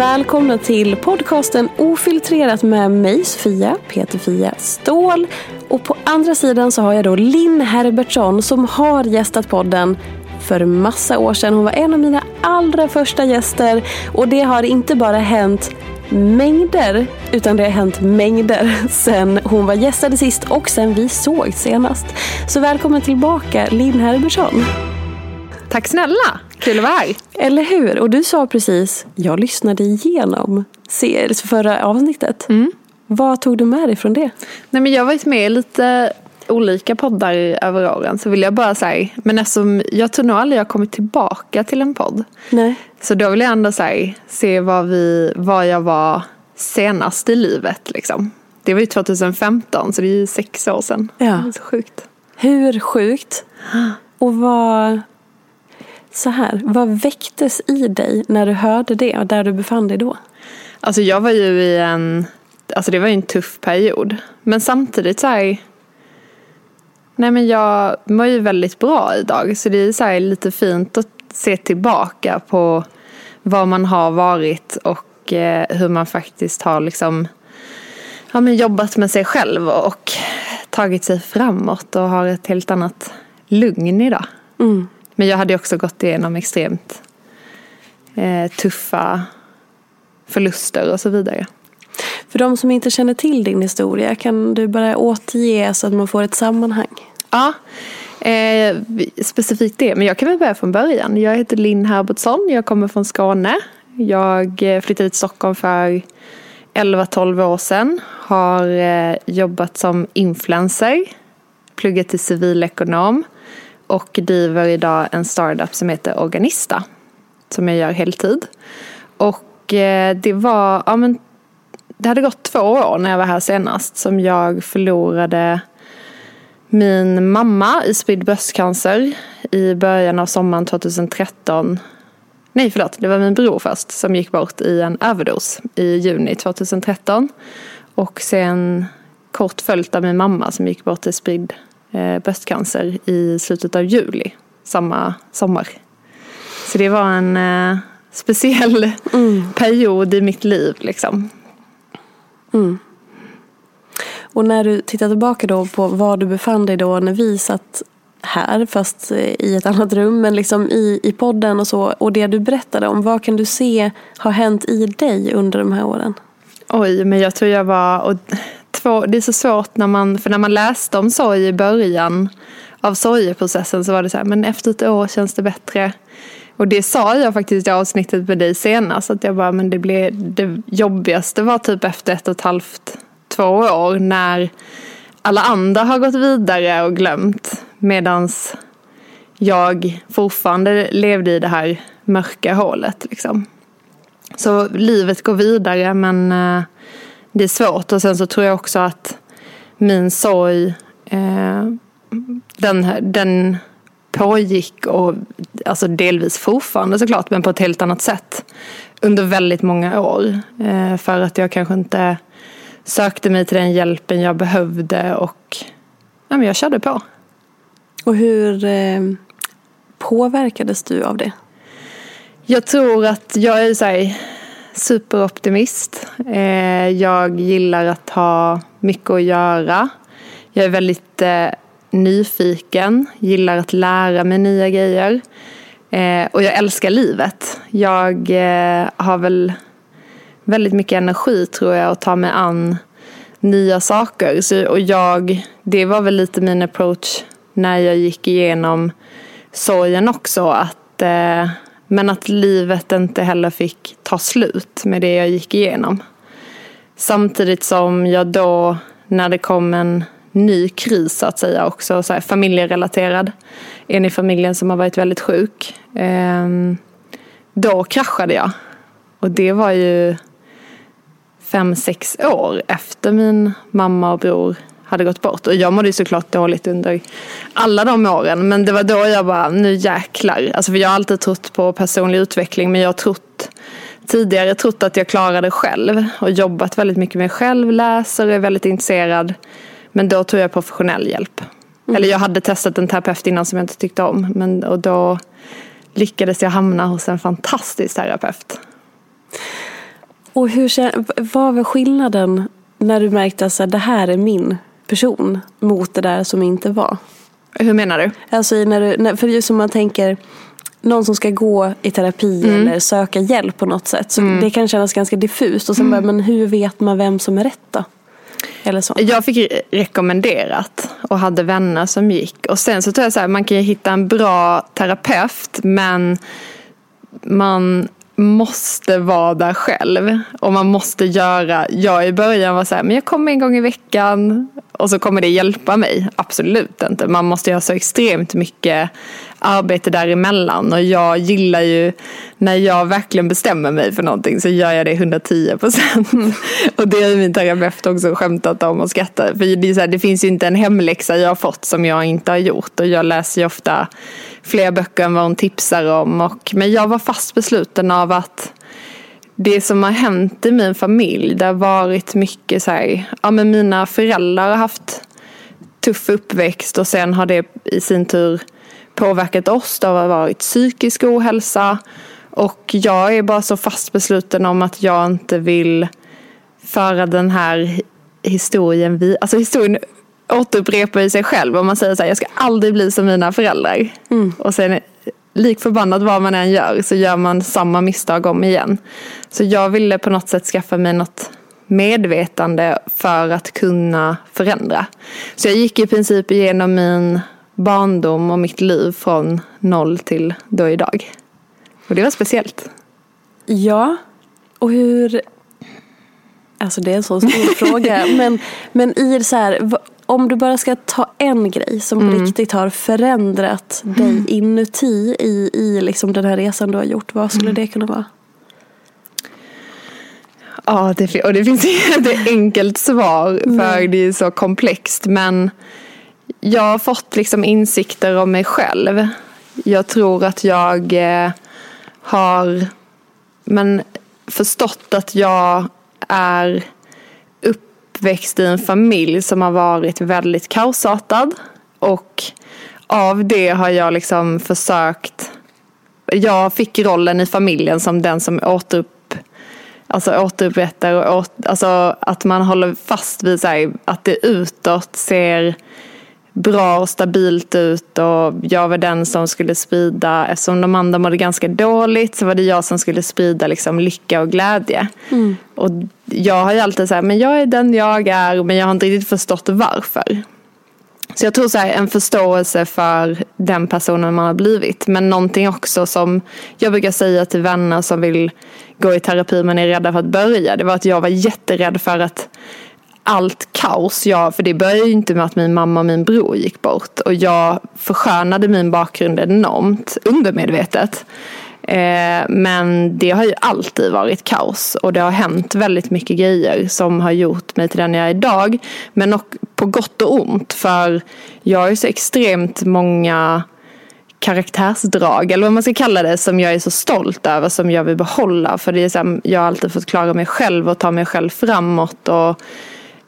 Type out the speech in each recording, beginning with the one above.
välkomna till podcasten Ofiltrerat med mig Sofia, Peter Fia Ståhl. Och på andra sidan så har jag då Linn Herbertsson som har gästat podden för massa år sedan. Hon var en av mina allra första gäster och det har inte bara hänt mängder, utan det har hänt mängder sen hon var gästade sist och sen vi såg senast. Så välkommen tillbaka Linn Herbertsson. Tack snälla, kul att vara här. Eller hur? Och du sa precis, jag lyssnade igenom förra avsnittet. Vad tog du med dig från det? Nej, men jag har varit med i lite olika poddar över åren så vill jag bara säga, men eftersom jag tror nog aldrig jag kommit tillbaka till en podd. Nej. Så då vill jag ändå säga, se vad, vi, vad jag var senast i livet liksom. Det var ju 2015 så det är ju sex år sedan. Ja. Så sjukt. Hur sjukt? Och vad, så här, vad väcktes i dig när du hörde det och där du befann dig då? Alltså jag var ju i en, alltså det var ju en tuff period. Men samtidigt så här, nej men jag mår ju väldigt bra idag. Så det är så här lite fint att se tillbaka på vad man har varit och eh, hur man faktiskt har liksom ja, men jobbat med sig själv och tagit sig framåt och har ett helt annat lugn idag. Mm. Men jag hade också gått igenom extremt eh, tuffa förluster och så vidare. För de som inte känner till din historia, kan du bara återge så att man får ett sammanhang? Ja, eh, specifikt det. Men jag kan väl börja från början. Jag heter Linn Herbertsson. Jag kommer från Skåne. Jag eh, flyttade till Stockholm för 11-12 år sedan. Har eh, jobbat som influencer. Pluggat till civilekonom. Och driver idag en startup som heter Organista. Som jag gör heltid. Och eh, det var, ja men det hade gått två år när jag var här senast som jag förlorade min mamma i spridd bröstcancer i början av sommaren 2013. Nej förlåt, det var min bror först som gick bort i en överdos i juni 2013. Och sen kort följt av min mamma som gick bort i spridd bröstcancer i slutet av juli samma sommar. Så det var en eh, speciell period i mitt liv liksom. Och när du tittar tillbaka då på var du befann dig då när vi satt här, fast eh, i ett annat rum, men liksom i, i podden och så. Och det du berättade om, vad kan du se har hänt i dig under de här åren? Oj, men jag tror jag var... Och två, det är så svårt när man... För när man läste om sorg i början av sorgeprocessen så var det så här, men efter ett år känns det bättre. Och det sa jag faktiskt i avsnittet med dig senast, att jag bara, men det blev... Det jobbigaste var typ efter ett och ett halvt, två år när alla andra har gått vidare och glömt. Medans jag fortfarande levde i det här mörka hålet liksom. Så livet går vidare men eh, det är svårt och sen så tror jag också att min sorg, eh, den, den pågick och alltså delvis fortfarande såklart, men på ett helt annat sätt under väldigt många år. Eh, för att jag kanske inte sökte mig till den hjälpen jag behövde och ja, men jag körde på. Och hur eh, påverkades du av det? Jag tror att jag är så här, superoptimist. Eh, jag gillar att ha mycket att göra. Jag är väldigt eh, nyfiken, gillar att lära mig nya grejer. Eh, och jag älskar livet. Jag har väl väldigt mycket energi tror jag att ta mig an nya saker. Så, och jag, det var väl lite min approach när jag gick igenom sorgen också. Att, eh, men att livet inte heller fick ta slut med det jag gick igenom. Samtidigt som jag då, när det kom en ny kris så att säga också, så här, familjerelaterad. En i familjen som har varit väldigt sjuk. Ehm, då kraschade jag. Och det var ju fem, sex år efter min mamma och bror hade gått bort. Och jag mådde ju såklart dåligt under alla de åren. Men det var då jag bara, nu jäklar. Alltså för jag har alltid trott på personlig utveckling men jag har trott tidigare trott att jag klarade det själv och jobbat väldigt mycket med själv, läser och är väldigt intresserad. Men då tog jag professionell hjälp. Mm. Eller jag hade testat en terapeut innan som jag inte tyckte om. Men, och då lyckades jag hamna hos en fantastisk terapeut. Och hur, vad var skillnaden när du märkte att det här är min person mot det där som inte var? Hur menar du? Alltså när du, när, för just som man tänker någon som ska gå i terapi mm. eller söka hjälp på något sätt. Så mm. Det kan kännas ganska diffust. Och sen mm. bara, men hur vet man vem som är rätt då? Eller så. Jag fick rekommenderat och hade vänner som gick. Och sen så tror jag så här, man kan ju hitta en bra terapeut men man måste vara där själv. Och man måste göra, jag i början var så här, men jag kommer en gång i veckan och så kommer det hjälpa mig. Absolut inte. Man måste göra så extremt mycket arbete däremellan. Och jag gillar ju när jag verkligen bestämmer mig för någonting så gör jag det 110 procent. Och det har min terapeut också skämtat om och skrattat. För det, är så här, det finns ju inte en hemläxa jag har fått som jag inte har gjort. Och jag läser ju ofta fler böcker än vad hon tipsar om. Och, men jag var fast besluten av att det som har hänt i min familj, det har varit mycket så här, ja men mina föräldrar har haft tuff uppväxt och sen har det i sin tur påverkat oss. Det har varit psykisk ohälsa och jag är bara så fast besluten om att jag inte vill föra den här historien vi, alltså historien återupprepar sig själv och man säger så här, jag ska aldrig bli som mina föräldrar. Mm. Och sen lik förbannat vad man än gör så gör man samma misstag om igen. Så jag ville på något sätt skaffa mig något medvetande för att kunna förändra. Så jag gick i princip igenom min barndom och mitt liv från noll till då idag. Och det var speciellt. Ja, och hur... Alltså det är en så stor fråga. Men, men i så här, om du bara ska ta en grej som mm. riktigt har förändrat dig mm. inuti i, i liksom den här resan du har gjort. Vad skulle mm. det kunna vara? Ja, det, och det finns inget enkelt svar för det är så komplext. Men jag har fått liksom insikter om mig själv. Jag tror att jag eh, har men, förstått att jag är uppväxt i en familj som har varit väldigt kaosartad. Och av det har jag liksom försökt jag fick rollen i familjen som den som återupp, alltså återupprättar och åter, alltså att man håller fast vid här, att det utåt ser bra och stabilt ut och jag var den som skulle sprida, eftersom de andra mådde ganska dåligt så var det jag som skulle sprida liksom lycka och glädje. Mm. Och jag har ju alltid sagt, men jag är den jag är men jag har inte riktigt förstått varför. Så jag tror så här, en förståelse för den personen man har blivit. Men någonting också som jag brukar säga till vänner som vill gå i terapi men är rädda för att börja. Det var att jag var jätterädd för att allt kaos. Jag, för det började ju inte med att min mamma och min bror gick bort. Och jag förskönade min bakgrund enormt undermedvetet. Eh, men det har ju alltid varit kaos och det har hänt väldigt mycket grejer som har gjort mig till den jag är idag. Men på gott och ont för jag har ju så extremt många karaktärsdrag eller vad man ska kalla det som jag är så stolt över som jag vill behålla. För det är så här, jag har alltid fått klara mig själv och ta mig själv framåt. Och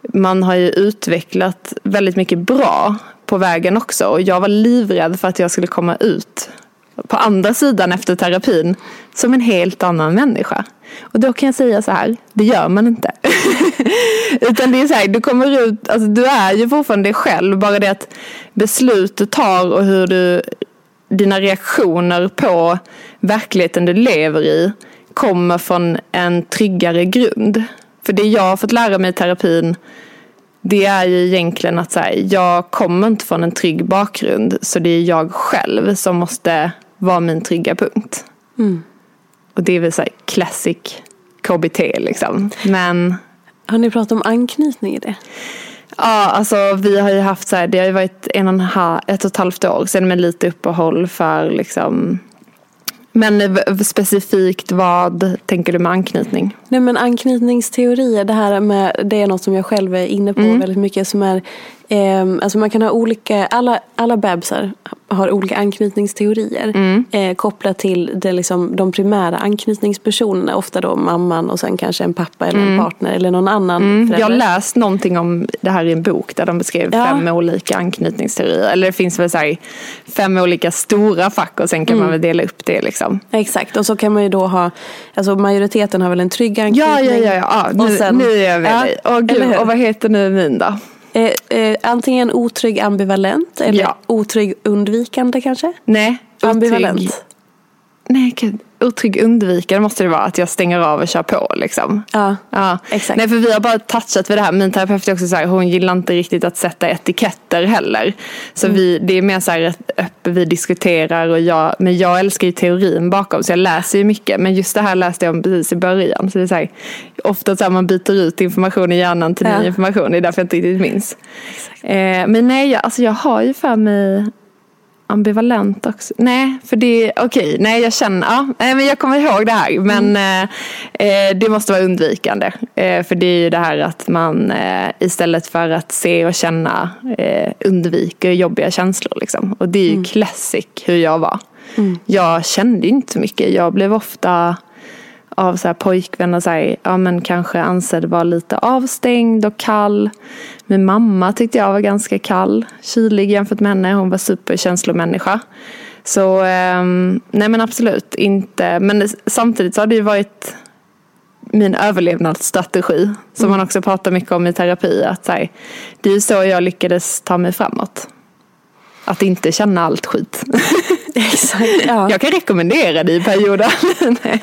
man har ju utvecklat väldigt mycket bra på vägen också. Och jag var livrädd för att jag skulle komma ut på andra sidan efter terapin som en helt annan människa. Och då kan jag säga så här, det gör man inte. Utan det är så här, du kommer ut, alltså du är ju fortfarande dig själv, bara det att beslut du tar och hur du, dina reaktioner på verkligheten du lever i kommer från en tryggare grund. För det jag har fått lära mig i terapin det är ju egentligen att så här, jag kommer inte från en trygg bakgrund så det är jag själv som måste vara min trygga punkt. Mm. Och det är väl så här classic KBT liksom. Men Har ni pratat om anknytning i det? ja, alltså vi har ju haft så här, det har ju varit en och en halv, ett och ett halvt år sedan med lite uppehåll för liksom men specifikt vad tänker du med anknytning? Nej men anknytningsteorier, det här med, det är något som jag själv är inne på väldigt mycket som är, ehm, alltså man kan ha olika, alla, alla bebisar har olika anknytningsteorier eh, kopplat till det, liksom, de primära anknytningspersonerna, ofta då mamman och sen kanske en pappa eller en partner eller någon annan Mm, jag har läst någonting om det här i en bok där de beskrev Ja. fem olika anknytningsteorier. Eller det finns väl så här, fem olika stora fack och sen kan Mm. man väl dela upp det liksom. Exakt, och så kan man ju då ha, alltså majoriteten har väl en trygg anknytning. Ja, ja, ja, ja. ja Och nu, sen- nu är jag med Ja, dig. Eller gud, och vad heter nu min då? Eh, eh, antingen otrygg ambivalent eller Ja. otrygg undvikande kanske? Nej, otrygg. Ambivalent. Nej, gud. Otrygg undvikare måste det vara att jag stänger av och kör på liksom. Ja, Ja, exakt. Nej, för vi har bara touchat vid det här. Min terapeut är också så här, hon gillar inte riktigt att sätta etiketter heller. Så Mm. vi, det är mer så här öppet, vi diskuterar och jag, men jag älskar ju teorin bakom så jag läser ju mycket. Men just det här läste jag om precis i början. Så det är så här, ofta så här, man byter ut information i hjärnan till Ja. ny information. Det är därför jag inte riktigt minns. Eh, men nej, jag, alltså jag har ju för mig ambivalent också. Nej, för det, okej, nej jag känner, ja, nej, men jag kommer ihåg det här. Men eh, eh, det måste vara undvikande. Eh, för det är ju det här att man eh, istället för att se och känna eh, undviker jobbiga känslor. Liksom. Och det är ju classic hur jag var. Jag kände inte så mycket. Jag blev ofta av så här pojkvänner så här, ja men kanske ansedd vara lite avstängd och kall. Min mamma tyckte jag var ganska kall, kylig jämfört med henne. Hon var superkänslomänniska. Så ehm, nej men absolut inte. Men samtidigt så har det ju varit min överlevnadsstrategi som man också pratar mycket om i terapi. Att så här, det är ju så jag lyckades ta mig framåt. Att inte känna allt skit. exakt. Ja. Jag kan rekommendera det i perioder. Nej.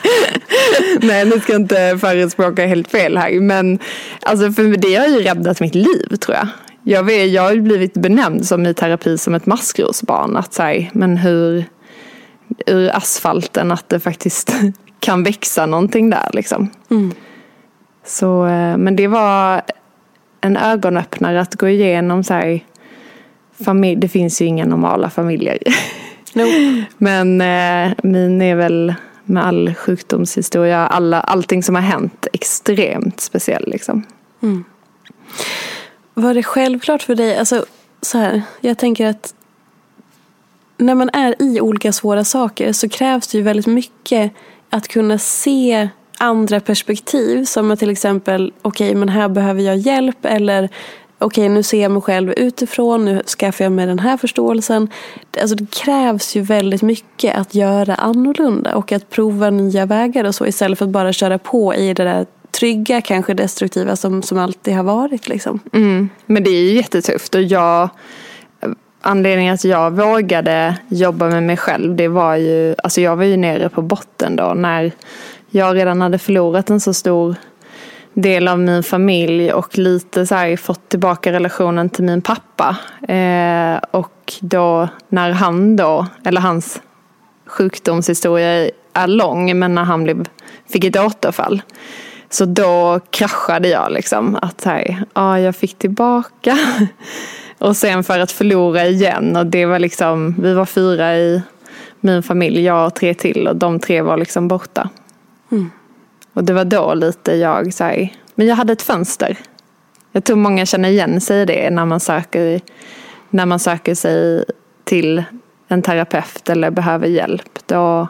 Nej, nu ska jag inte förespråka helt fel här. Men alltså, för det har ju räddat mitt liv tror jag. Jag, vet, jag har ju blivit benämnd som i terapi som ett maskrosbarn. Att säga, men hur ur asfalten att det faktiskt kan växa någonting där liksom. Så, eh, men det var en ögonöppnare att gå igenom så här, familj, det finns ju inga normala familjer. Nope. Men eh, min är väl med all sjukdomshistoria, alla, allting som har hänt extremt speciell liksom. Var det självklart för dig, alltså så här, jag tänker att när man är i olika svåra saker så krävs det ju väldigt mycket att kunna se andra perspektiv som till exempel, okej men här behöver jag hjälp eller okej nu ser jag mig själv utifrån, nu skaffar jag mig den här förståelsen. Alltså det krävs ju väldigt mycket att göra annorlunda och att prova nya vägar och så istället för att bara köra på i det där trygga, kanske destruktiva som, som alltid har varit liksom. Mm. Men det är ju jättetufft och jag Anledningen att jag vågade jobba med mig själv det var ju, alltså jag var ju nere på botten då när jag redan hade förlorat en så stor del av min familj och lite så här fått tillbaka relationen till min pappa. Eh, och då när han då, eller hans sjukdomshistoria är lång men när han blev, fick ett återfall. Så då kraschade jag liksom. Att här, ja, jag fick tillbaka. Och sen för att förlora igen. Och det var liksom, vi var fyra i min familj, jag och tre till och de tre var liksom borta. Mm. Och det var då lite jag så här, men jag hade ett fönster. Jag tror många känner igen sig i det när man söker, när man söker sig till en terapeut eller behöver hjälp. Då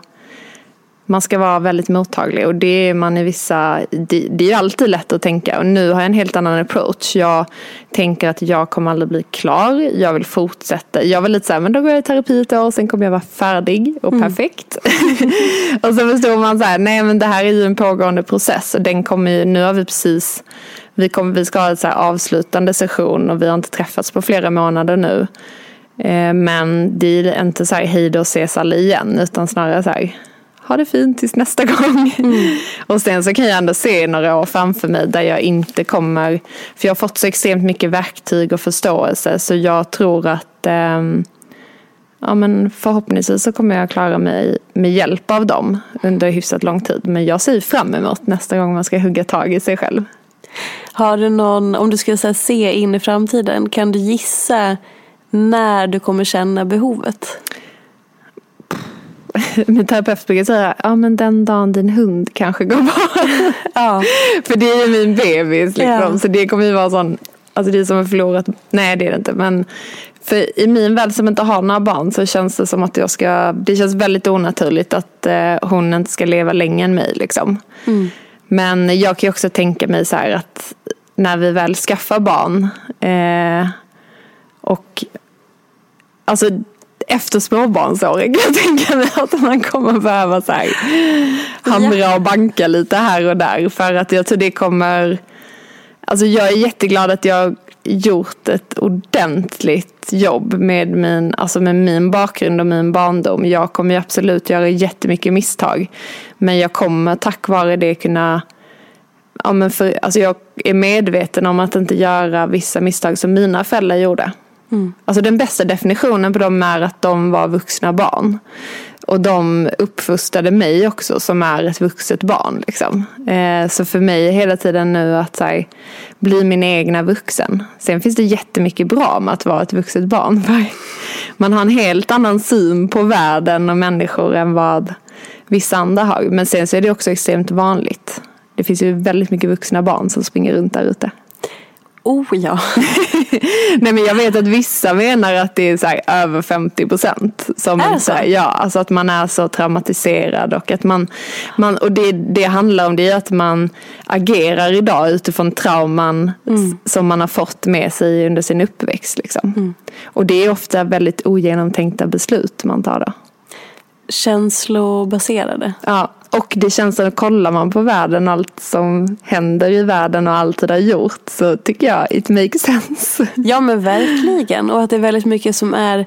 man ska vara väldigt mottaglig och det är man i vissa, det, det är ju alltid lätt att tänka och nu har jag en helt annan approach. Jag tänker att jag kommer aldrig bli klar, jag vill fortsätta. Jag var lite såhär, men då går jag i terapi ett år, sen kommer jag vara färdig och perfekt. och så förstår man så här, nej men det här är ju en pågående process och den kommer ju, nu har vi precis vi, kommer, vi ska ha en så avslutande session och vi har inte träffats på flera månader nu. Eh, Men det är inte så här hej då ses alla igen utan snarare så här ha det fint tills nästa gång. Och sen så kan jag ändå se några år framför mig där jag inte kommer, för jag har fått så extremt mycket verktyg och förståelse så jag tror att ehm, ja, men förhoppningsvis så kommer jag klara mig med hjälp av dem under hyfsat lång tid. Men jag ser fram emot nästa gång man ska hugga tag i sig själv. Har du någon, om du så här, se in i framtiden, kan du gissa när du kommer känna behovet? Min terapeut brukar säga, ja men den dagen din hund kanske går bort. Ja. För det är ju min bebis liksom. Ja. Så det kommer ju vara sån, alltså det är som att förlorat, nej det är det inte. Men för i min värld som inte har några barn så känns det som att jag ska, det känns väldigt onaturligt att eh, hon inte ska leva längre än mig liksom. Men jag kan ju också tänka mig så här att när vi väl skaffar barn eh, och alltså efter småbarnsåren kan jag tänka mig att man kommer behöva så här, hamra och banka lite här och där. För att jag tror det kommer, alltså jag är jätteglad att jag gjort ett ordentligt jobb med min, alltså med min bakgrund och min barndom. Jag kommer ju absolut göra jättemycket misstag. Men jag kommer tack vare det kunna Ja, men för, alltså jag är medveten om att inte göra vissa misstag som mina föräldrar gjorde. Alltså den bästa definitionen på dem är att de var vuxna barn. Och de uppfostrade mig också som är ett vuxet barn. Liksom. Eh, så för mig är hela tiden nu att här, bli min egna vuxen. Sen finns det jättemycket bra med att vara ett vuxet barn. Man har en helt annan syn på världen och människor än vad vissa andra har. Men sen så är det också extremt vanligt. Det finns ju väldigt mycket vuxna barn som springer runt där ute. Oh ja. Nej men jag vet att vissa menar att det är så här över 50 procent. Som Är så här, ja, alltså att man är så traumatiserad och att man, man och det det handlar om det är att man agerar idag utifrån trauman s- som man har fått med sig under sin uppväxt. Liksom. Och det är ofta väldigt ogenomtänkta beslut man tar då. Känslobaserade. Ja, och det känns som, kollar man på världen och allt som händer i världen och allt det har gjort så tycker jag it makes sense. Ja men verkligen. Och att det är väldigt mycket som är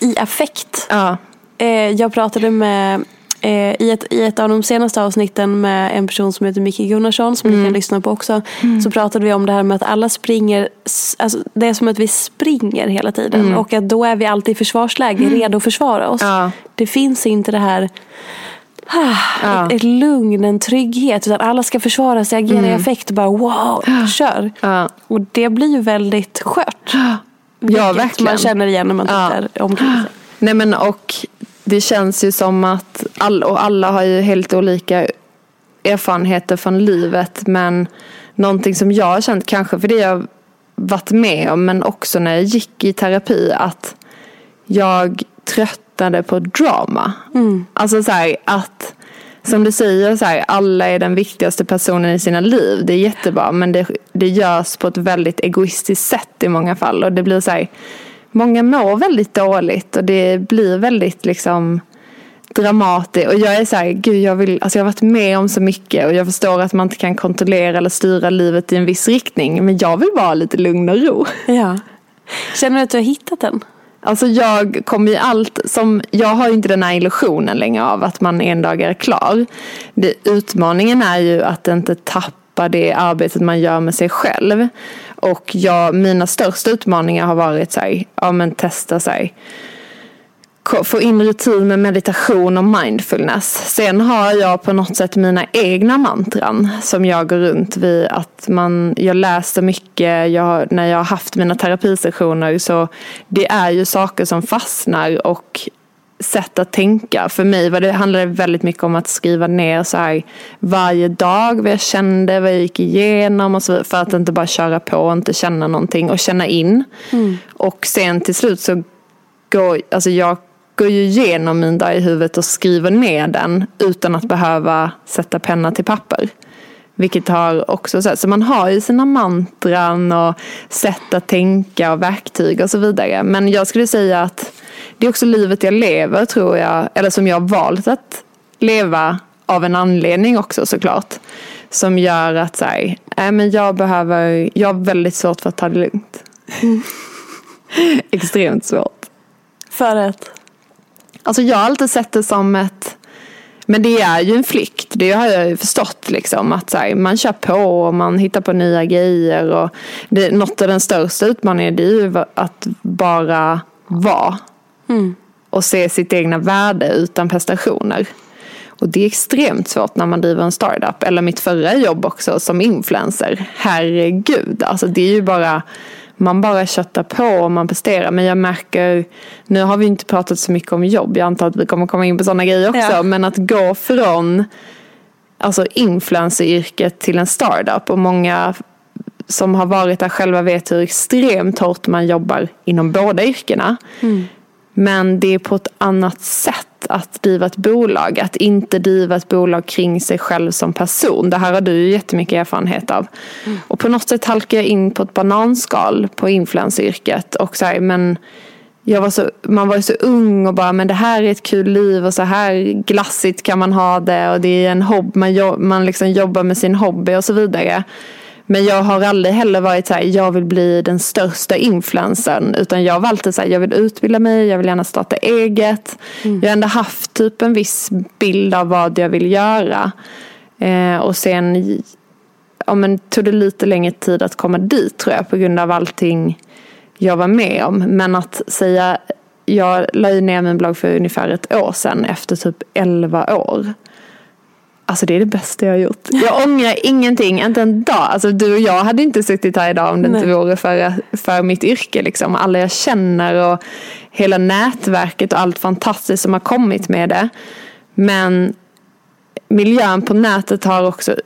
i affekt. Ja, Eh, jag pratade med eh, i, ett, i ett av de senaste avsnitten med en person som heter Micke Gunnarsson som ni kan lyssna på också. Så pratade vi om det här med att alla springer, alltså, det är som att vi springer hela tiden. Och att då är vi alltid i försvarsläge, redo att försvara oss. Ja. Det finns inte det här Ja. ett, ett lugn, en trygghet. Utan alla ska försvara sig, agera i affekt och bara wow, kör. ja. Och det blir ju väldigt skört. Ja, verkligen. man känner igen när man Ja. tittar omkring sig. Nej men och det känns ju som att all, och alla har ju helt olika erfarenheter från livet men någonting som jag har känt kanske för det jag varit med om men också när jag gick i terapi att jag tröttnade på drama. Alltså så här att som du säger, så här, alla är den viktigaste personen i sina liv. Det är jättebra men det, det görs på ett väldigt egoistiskt sätt i många fall. Och det blir så här, många mår väldigt dåligt och det blir väldigt liksom dramatiskt. Och jag är så här, gud jag vill, alltså jag har varit med om så mycket och jag förstår att man inte kan kontrollera eller styra livet i en viss riktning. Men jag vill bara ha lite lugn och ro. Ja. Känner du att du har hittat den? Alltså jag kommer ju allt som, jag har ju inte den här illusionen längre av att man en dag är klar. Det, utmaningen är ju att inte tappa det arbetet man gör med sig själv. Och jag, mina största utmaningar har varit så här, ja men testa sig få in rutin med meditation och mindfulness. Sen har jag på något sätt mina egna mantran som jag går runt vid. Att man, jag läser mycket, jag, när jag har haft mina terapisessioner så det är ju saker som fastnar och sätt att tänka. För mig var det, handlade det väldigt mycket om att skriva ner så här, varje dag vad jag kände, vad jag gick igenom och så vidare, för att inte bara köra på och inte känna någonting och känna in. Mm. Och sen till slut så går, alltså jag går ju igenom min dag i huvudet och skriver ner den utan att behöva sätta penna till papper. Vilket har också så, så man har ju sina mantran och sätt att tänka och verktyg och så vidare. Men jag skulle säga att det är också livet jag lever tror jag, eller som jag har valt att leva av en anledning också såklart. Som gör att så här, äh, men jag behöver, jag har väldigt svårt för att ta det lugnt. Mm. Extremt svårt. För att? Alltså jag har alltid sett det som ett men det är ju en flykt, det har jag ju förstått liksom. Att här, man kör på och man hittar på nya grejer. Och det, något av den största utmaningen är ju att bara vara. Mm. Och se sitt egna värde utan prestationer. Och det är extremt svårt när man driver en startup. Eller mitt förra jobb också som influencer. Herregud, alltså det är ju bara man bara köttar på och man presterar. Men jag märker, nu har vi inte pratat så mycket om jobb, jag antar att vi kommer komma in på sådana grejer också. Ja. Men att gå från alltså influenceryrket till en startup och många som har varit där själva vet hur extremt hårt man jobbar inom båda yrkena. Mm. Men det är på ett annat sätt att driva ett bolag. Att inte driva ett bolag kring sig själv som person. Det här har du ju jättemycket erfarenhet av. Mm. Och på något sätt halkar jag in på ett bananskal på influenceryrket. Och så här, men jag var så, man var ju så ung och bara, men det här är ett kul liv och så här glassigt kan man ha det. Och det är en hobby, man, jobb, man liksom jobbar med sin hobby och så vidare. Men jag har aldrig heller varit så här, jag vill bli den största influencern. Utan jag har alltid så här, jag vill utbilda mig, jag vill gärna starta eget. Mm. Jag har ändå haft typ en viss bild av vad jag vill göra. Eh, och sen ja, men, tog det lite längre tid att komma dit tror jag på grund av allting jag var med om. Men att säga, jag la ner min blogg för ungefär ett år sedan efter typ 11 år. Alltså det är det bästa jag har gjort. Jag ångrar ingenting, inte en dag. Alltså du och jag hade inte suttit här idag om det Nej. inte vore för, för mitt yrke. Liksom. Alla jag känner och hela nätverket och allt fantastiskt som har kommit med det. Men miljön på nätet har också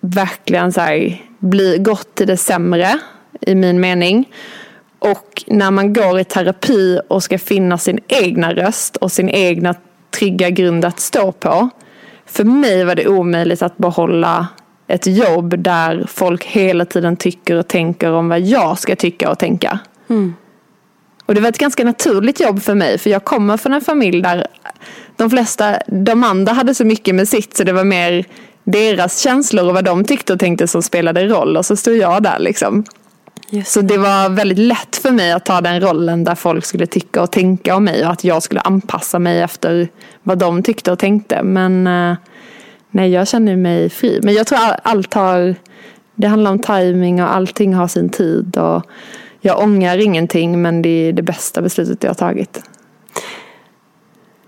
verkligen så här, bli, gått till det sämre i min mening. Och när man går i terapi och ska finna sin egna röst och sin egna trygga grund att stå på för mig var det omöjligt att behålla ett jobb där folk hela tiden tycker och tänker om vad jag ska tycka och tänka. Mm. Och det var ett ganska naturligt jobb för mig för jag kommer från en familj där de flesta, de andra hade så mycket med sitt så det var mer deras känslor och vad de tyckte och tänkte som spelade roll och så stod jag där liksom. Så det var väldigt lätt för mig att ta den rollen där folk skulle tycka och tänka om mig och att jag skulle anpassa mig efter vad de tyckte och tänkte. Men eh, nej, jag känner mig fri. Men jag tror allt har, det handlar om timing och allting har sin tid. Och jag ångrar ingenting men det är det bästa beslutet jag har tagit.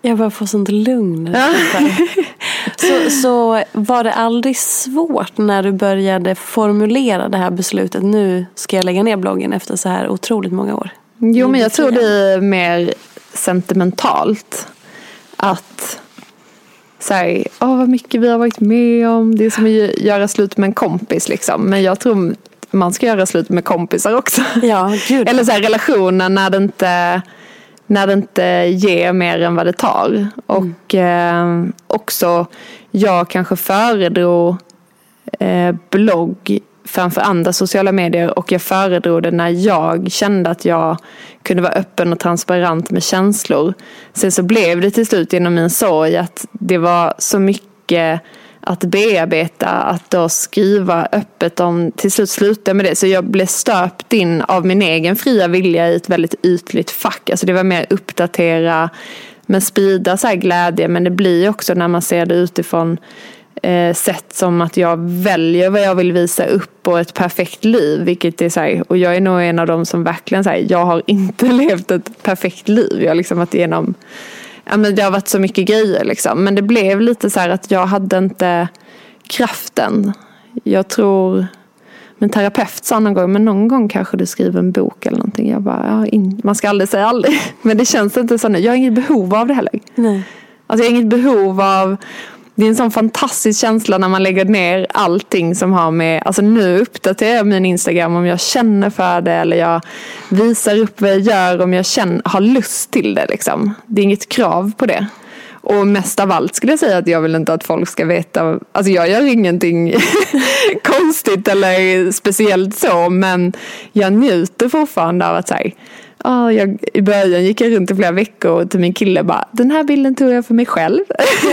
Jag bara får sånt lugn. så, så var det aldrig svårt när du började formulera det här beslutet. Nu ska jag lägga ner bloggen efter så här otroligt många år. Jo men jag tror det är mer sentimentalt. Att säga, åh vad mycket vi har varit med om. Det är som att göra slut med en kompis liksom. Men jag tror man ska göra slut med kompisar också. Ja, gud. Eller så här, relationen när det inte när det inte ger mer än vad det tar. Och mm. eh, också, jag kanske föredrog eh, blogg framför andra sociala medier och jag föredrog det när jag kände att jag kunde vara öppen och transparent med känslor. Sen så blev det till slut genom min sorg att det var så mycket att bearbeta, att då skriva öppet om, till slut slutade med det. Så jag blev stöpt in av min egen fria vilja i ett väldigt ytligt fack. Alltså det var mer uppdatera, men sprida så glädje. Men det blir också när man ser det utifrån eh, sätt som att jag väljer vad jag vill visa upp och ett perfekt liv. Vilket är så här, och jag är nog en av dem som verkligen säger jag har inte levt ett perfekt liv. Jag har liksom varit igenom ja, men det har varit så mycket grejer liksom. Men det blev lite så här att jag hade inte kraften. Jag tror min terapeut sa någon gång, men någon gång kanske du skriver en bok eller någonting. Jag bara, ja, man ska aldrig säga aldrig. Men det känns inte så nu. Jag har inget behov av det heller. Nej. Alltså jag har inget behov av det är en sån fantastisk känsla när man lägger ner allting som har med, alltså nu uppdaterar jag min Instagram om jag känner för det eller jag visar upp vad jag gör om jag känner, har lust till det liksom. Det är inget krav på det. Och mest av allt skulle jag säga att jag vill inte att folk ska veta, alltså jag gör ingenting konstigt eller speciellt så men jag njuter fortfarande av att säga Oh, jag, I början gick jag runt i flera veckor till min kille bara, den här bilden tog jag för mig själv.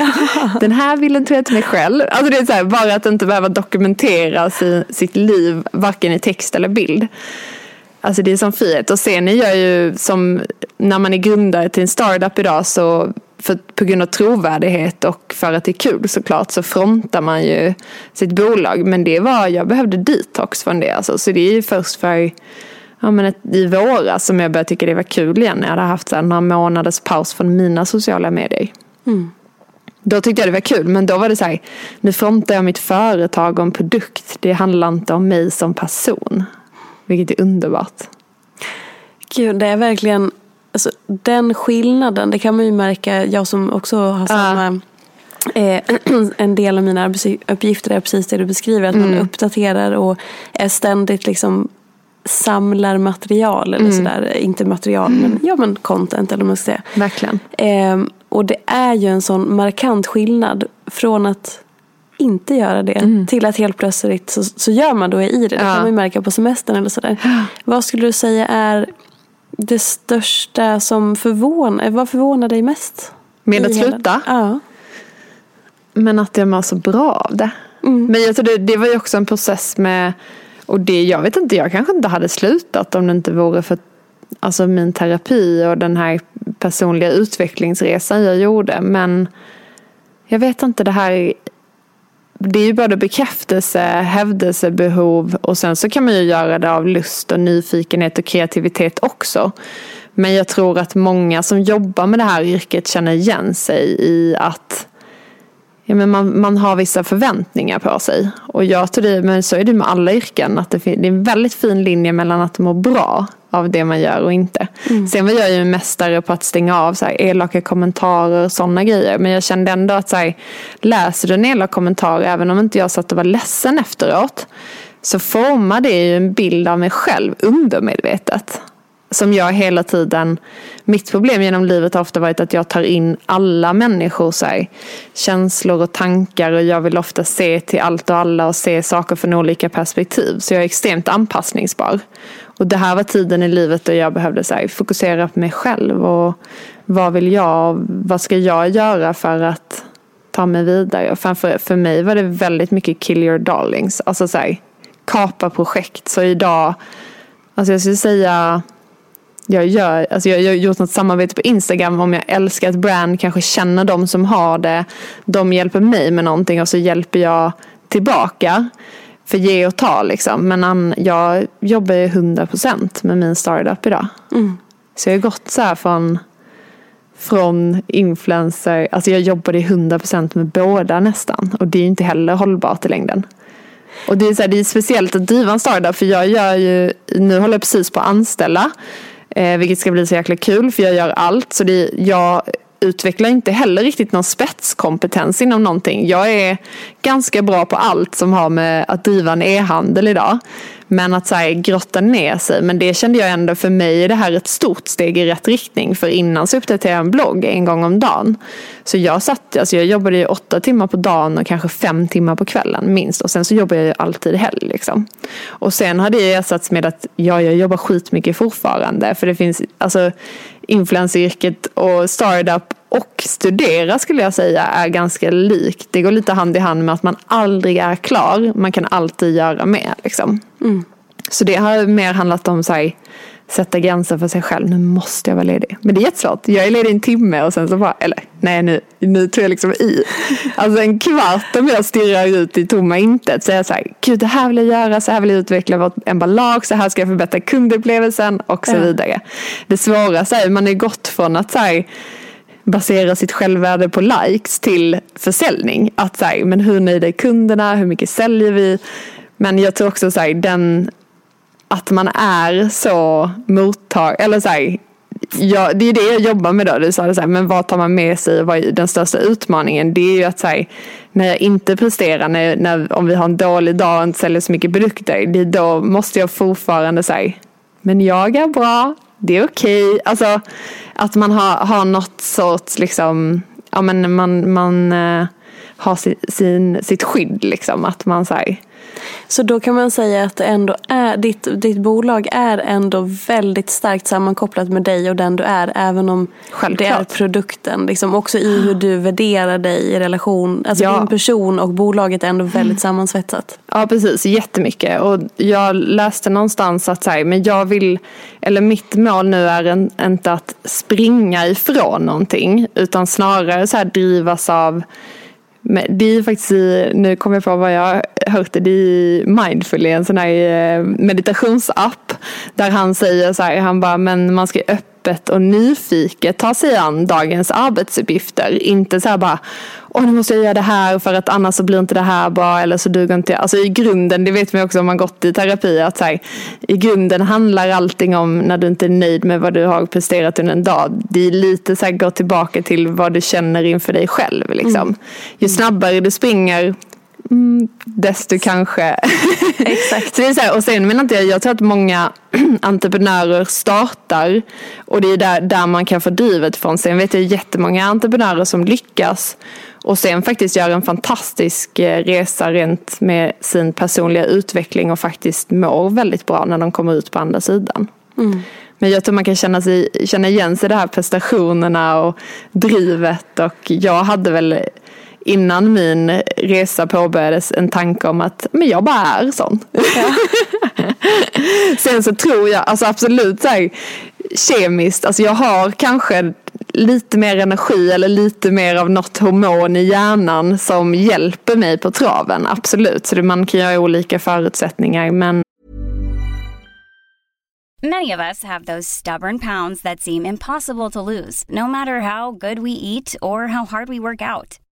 den här bilden tog jag till mig själv. Alltså det är så här, bara att inte behöva dokumentera si, sitt liv, varken i text eller bild. Alltså det är som frihet. Och sen är jag ju som, när man är grundare till en startup idag så för, på grund av trovärdighet och för att det är kul såklart så frontar man ju sitt bolag. Men det var, jag behövde detox från det alltså. Så det är ju först för ja, men ett, i våras som jag började tycka det var kul igen. Jag hade haft så här, några månaders paus från mina sociala medier. Mm. Då tyckte jag det var kul, men då var det så här, nu frontar jag mitt företag och en produkt. Det handlar inte om mig som person. Vilket är underbart. Gud, det är verkligen, alltså, den skillnaden, det kan man ju märka, jag som också har samma Eh, en del av mina arbetsuppgifter är precis det du beskriver. Att man Mm. uppdaterar och är ständigt liksom samlar material eller Mm. sådär. Inte material men, ja, men content eller vad man ska säga. Verkligen. Ehm, och det är ju en sån markant skillnad från att inte göra det till att helt plötsligt så, så gör man då i det. Det Mm. Ja. kan man ju märka på semestern eller sådär. Vad skulle du säga är det största som förvånar, vad förvånar dig mest? Med att sluta? Ja. Men att jag mår så bra av det. Mm. Men jag tror det, det var ju också en process med, och det, jag vet inte, jag kanske inte hade slutat om det inte vore för alltså min terapi och den här personliga utvecklingsresan jag gjorde. Men jag vet inte, det här det är ju både bekräftelse, hävdelsebehov och sen så kan man ju göra det av lust och nyfikenhet och kreativitet också. Men jag tror att många som jobbar med det här yrket känner igen sig i att ja, men man, man har vissa förväntningar på sig. Och jag tror det, men så är det med alla yrken, att det, det är en väldigt fin linje mellan att må bra av det man gör och inte. Sen var jag ju mästare på att stänga av så här, elaka kommentarer och sådana grejer. Men jag kände ändå att så här, läser du en elak kommentar, även om inte jag satt och var ledsen efteråt, så formar det ju en bild av mig själv undermedvetet som jag hela tiden, mitt problem genom livet har ofta varit att jag tar in alla människors så här, känslor och tankar och jag vill ofta se till allt och alla och se saker från olika perspektiv. Så jag är extremt anpassningsbar. Och det här var tiden i livet då jag behövde så här, fokusera på mig själv och vad vill jag, vad ska jag göra för att ta mig vidare. Och framför, för mig var det väldigt mycket kill your darlings, alltså så här, kapa projekt. Så idag, alltså jag skulle säga jag, gör, alltså jag har gjort något samarbete på Instagram om jag älskar ett brand, kanske känner de som har det. De hjälper mig med någonting och så hjälper jag tillbaka. För ge och ta liksom. Men an, jag jobbar ju 100% med min startup idag. Så jag har gått så här från, från influencer, alltså jag jobbade 100% med båda nästan. Och det är ju inte heller hållbart i längden. Och det är, så här, det är speciellt att driva en startup för jag gör ju, nu håller jag precis på att anställa. Eh, vilket ska bli så jäkla kul för jag gör allt. Så det, jag utvecklar inte heller riktigt någon spetskompetens inom någonting. Jag är ganska bra på allt som har med att driva en e-handel idag. Men att så här, grotta ner sig. Men det kände jag ändå för mig är det här ett stort steg i rätt riktning. För innan så uppdaterade jag en blogg en gång om dagen. Så jag satt, alltså jag jobbade ju åtta timmar på dagen och kanske fem timmar på kvällen minst. Och sen så jobbar jag ju alltid helg liksom. Och sen har det ersatts med att ja, jag jobbar skitmycket fortfarande. För det finns, alltså influenceryrket och startup och studera skulle jag säga är ganska likt. Det går lite hand i hand med att man aldrig är klar. Man kan alltid göra mer liksom. Så det har mer handlat om så här, sätta gränser för sig själv. Nu måste jag vara ledig. Men det är jättesvårt. Jag är ledig en timme och sen så bara, eller nej nu, nu tror jag liksom i. Alltså en kvart om jag stirrar ut i tomma intet så är jag så här, gud det här vill jag göra, så här vill jag utveckla vårt emballage, så här ska jag förbättra kundupplevelsen och så vidare. Det svåra så här, man är gått från att så här, basera sitt självvärde på likes till försäljning. Att så här, men hur nöjda är kunderna, hur mycket säljer vi? Men jag tror också så här, den, att man är så mottag, eller så här, ja, det är det jag jobbar med då. Du sa det så här, men vad tar man med sig? Vad är den största utmaningen? Det är ju att så här, när jag inte presterar, när, när, om vi har en dålig dag och inte säljer så mycket produkter, det, då måste jag fortfarande säga, men jag är bra, det är okej. Okay. Alltså att man har, har något sorts liksom, ja men man, man uh, har sin, sin, sitt skydd liksom. Att man säger så då kan man säga att ändå är, ditt, ditt bolag är ändå väldigt starkt sammankopplat med dig och den du är. Även om Självklart. det är produkten. Liksom också i hur du värderar dig i relation. Alltså ja. din person och bolaget är ändå väldigt mm. sammansvetsat. Ja precis, jättemycket. Och jag läste någonstans att här, men jag vill, eller mitt mål nu är en, inte att springa ifrån någonting. Utan snarare så här drivas av men det är faktiskt i, nu kommer jag på vad jag hört det, är i Mindfully, en sån här eh, meditationsapp. Där han säger så här, han bara, men man ska öppna öppet och nyfiket ta sig an dagens arbetsuppgifter. Inte så här bara, åh nu måste jag göra det här för att annars så blir inte det här bra eller så duger inte jag. Alltså i grunden, det vet man också om man gått i terapi, att så här, i grunden handlar allting om när du inte är nöjd med vad du har presterat under en dag. Det är lite så här, gå tillbaka till vad du känner inför dig själv. Liksom. Mm. Ju snabbare du springer Mm, desto kanske. Exakt. så det är så här, och sen menar inte jag, jag tror att många entreprenörer startar och det är där, där man kan få drivet från. Sen vet jag jättemånga entreprenörer som lyckas och sen faktiskt gör en fantastisk eh, resa rent med sin personliga utveckling och faktiskt mår väldigt bra när de kommer ut på andra sidan. Mm. Men jag tror man kan känna, sig, känna igen sig i de här prestationerna och drivet och jag hade väl innan min resa påbörjades en tanke om att men jag bara är sån. Ja. Sen så tror jag, alltså absolut så här, kemiskt, alltså jag har kanske lite mer energi eller lite mer av något hormon i hjärnan som hjälper mig på traven, absolut. Så man kan ju ha olika förutsättningar men Many of us have those stubborn pounds that seem impossible to lose, no matter how good we eat or how hard we work out.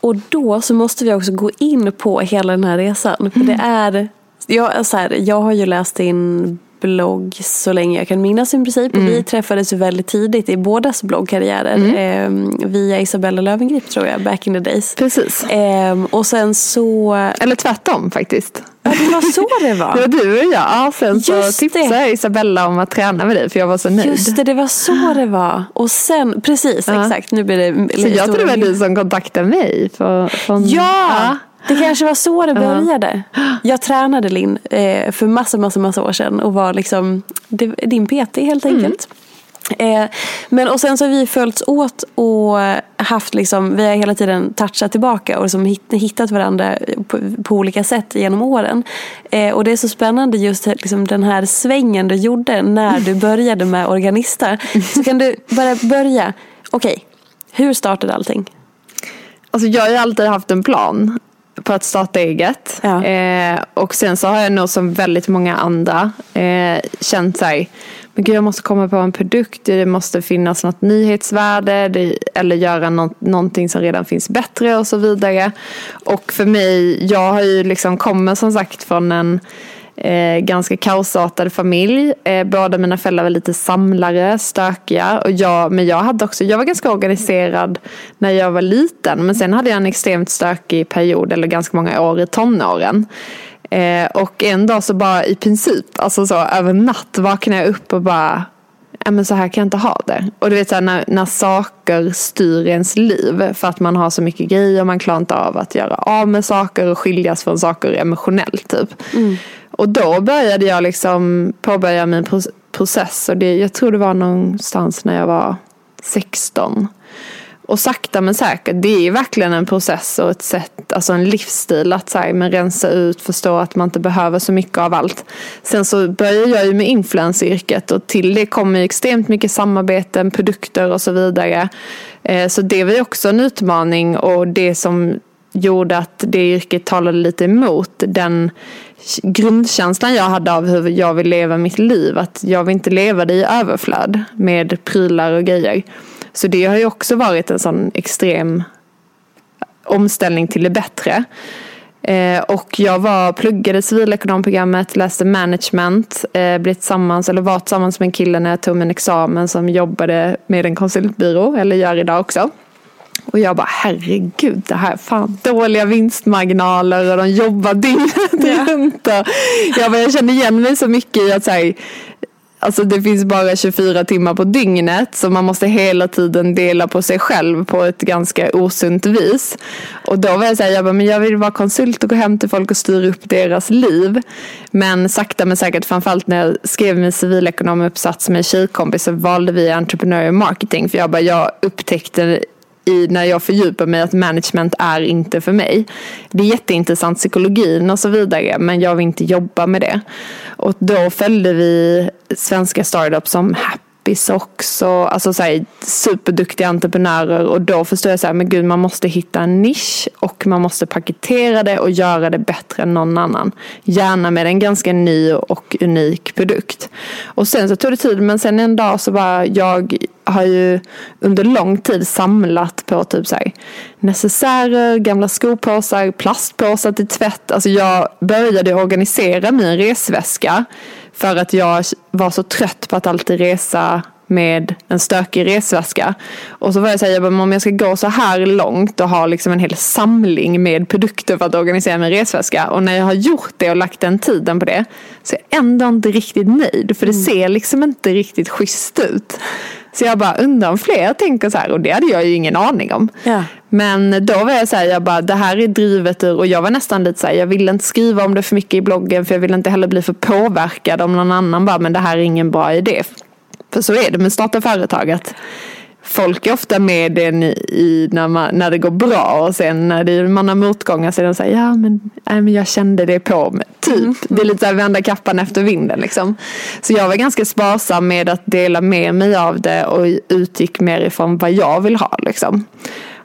Och då så måste vi också gå in på hela den här resan. För det mm. är, jag, så här, jag har ju läst din blogg så länge jag kan minnas i princip. Mm. vi träffades väldigt tidigt i bådas bloggkarriärer. Mm. Eh, via Isabella Löwengrip tror jag, back in the days. Precis. Eh, och sen så... Eller tvärtom faktiskt. Ja, det var så det var. det var du och jag. Sen Just så tipsade jag Isabella om att träna med dig för jag var så nöjd. Just det, det var så det var. Och sen, precis ja. exakt. Nu blir det Så jag tror det var du som kontaktade mig. För, från, ja! ja. Det kanske var så det började. Jag tränade Linn eh, för massa, massa, massa år sedan och var liksom din PT helt mm. Eh, men och sen så har vi följts åt och haft liksom, vi har hela tiden touchat tillbaka och liksom hittat varandra på, på olika sätt genom åren. Eh, och det är så spännande just liksom den här svängen du gjorde när du började med Organista. Så kan du bara börja, okej, okay, hur startade allting? Alltså jag har ju alltid haft en plan på att starta eget. Ja. Eh, och sen så har jag nog som väldigt många andra eh, känt sig men gud jag måste komma på en produkt, det måste finnas något nyhetsvärde det, eller göra något, någonting som redan finns bättre och så vidare. Och för mig, jag har ju liksom kommit som sagt från en eh, ganska kaosartad familj. Eh, båda mina föräldrar var lite samlare, stökiga. Och jag, men jag, hade också, jag var ganska organiserad när jag var liten. Men sen hade jag en extremt stökig period, eller ganska många år i tonåren. Eh, och en dag så bara i princip, alltså så över natt vaknade jag upp och bara ja men så här kan jag inte ha det. Och du vet så här, när, när saker styr ens liv för att man har så mycket grejer och man klarar inte av att göra av med saker och skiljas från saker emotionellt typ. Mm. Och då började jag liksom påbörja min process och det, jag tror det var någonstans när jag var 16. Och sakta men säkert, det är verkligen en process och ett sätt, alltså en livsstil att så här, men rensa ut, förstå att man inte behöver så mycket av allt. Sen så började jag ju med influenceryrket och till det kommer extremt mycket samarbeten, produkter och så vidare. Eh, så det var ju också en utmaning och det som gjorde att det yrket talade lite emot den grundkänslan jag hade av hur jag vill leva mitt liv. Att jag vill inte leva det i överflöd med prylar och grejer. Så det har ju också varit en sån extrem omställning till det bättre. Eh, och jag var, pluggade civilekonomprogrammet, läste management, eh, blev tillsammans, eller var tillsammans med en kille när jag tog min examen som jobbade med en konsultbyrå, eller gör idag också. Och jag bara herregud det här fan dåliga vinstmarginaler och de jobbar dygnet ja. runt. Och jag, bara, jag känner igen mig så mycket i att så här, Alltså det finns bara 24 timmar på dygnet så man måste hela tiden dela på sig själv på ett ganska osunt vis. Och då var jag säga, jag, bara, men jag vill vara konsult och gå hem till folk och styra upp deras liv. Men sakta men säkert, framförallt när jag skrev min civilekonomuppsats med en tjejkompis så valde vi entrepreneur marketing. För jag bara, jag upptäckte i när jag fördjupar mig att management är inte för mig. Det är jätteintressant psykologin och så vidare men jag vill inte jobba med det. Och då följde vi svenska startups som Happy Socks också, alltså så här, superduktiga entreprenörer och då förstår jag så här, men gud man måste hitta en nisch och man måste paketera det och göra det bättre än någon annan. Gärna med en ganska ny och unik produkt. Och sen så tog det tid men sen en dag så bara jag har ju under lång tid samlat på typ så här, necessärer, gamla skopåsar, plastpåsar till tvätt. Alltså jag började organisera min resväska för att jag var så trött på att alltid resa med en stökig resväska. Och så var jag säga, om jag ska gå så här långt och ha liksom en hel samling med produkter för att organisera min resväska. Och när jag har gjort det och lagt den tiden på det så är jag ändå inte riktigt nöjd. För det mm. ser liksom inte riktigt schysst ut. Så jag bara undrar om fler tänker så här och det hade jag ju ingen aning om. Ja. Men då var jag så här, jag bara det här är drivet ur och jag var nästan lite så här, jag ville inte skriva om det för mycket i bloggen för jag ville inte heller bli för påverkad om någon annan bara men det här är ingen bra idé. För så är det med starta företaget folk är ofta med en i när, man, när det går bra och sen när det, man har motgångar så är de säger ja men, nej, men jag kände det på mig. Typ. Mm. Det är lite såhär vända kappan efter vinden liksom. Så jag var ganska sparsam med att dela med mig av det och utgick mer ifrån vad jag vill ha liksom.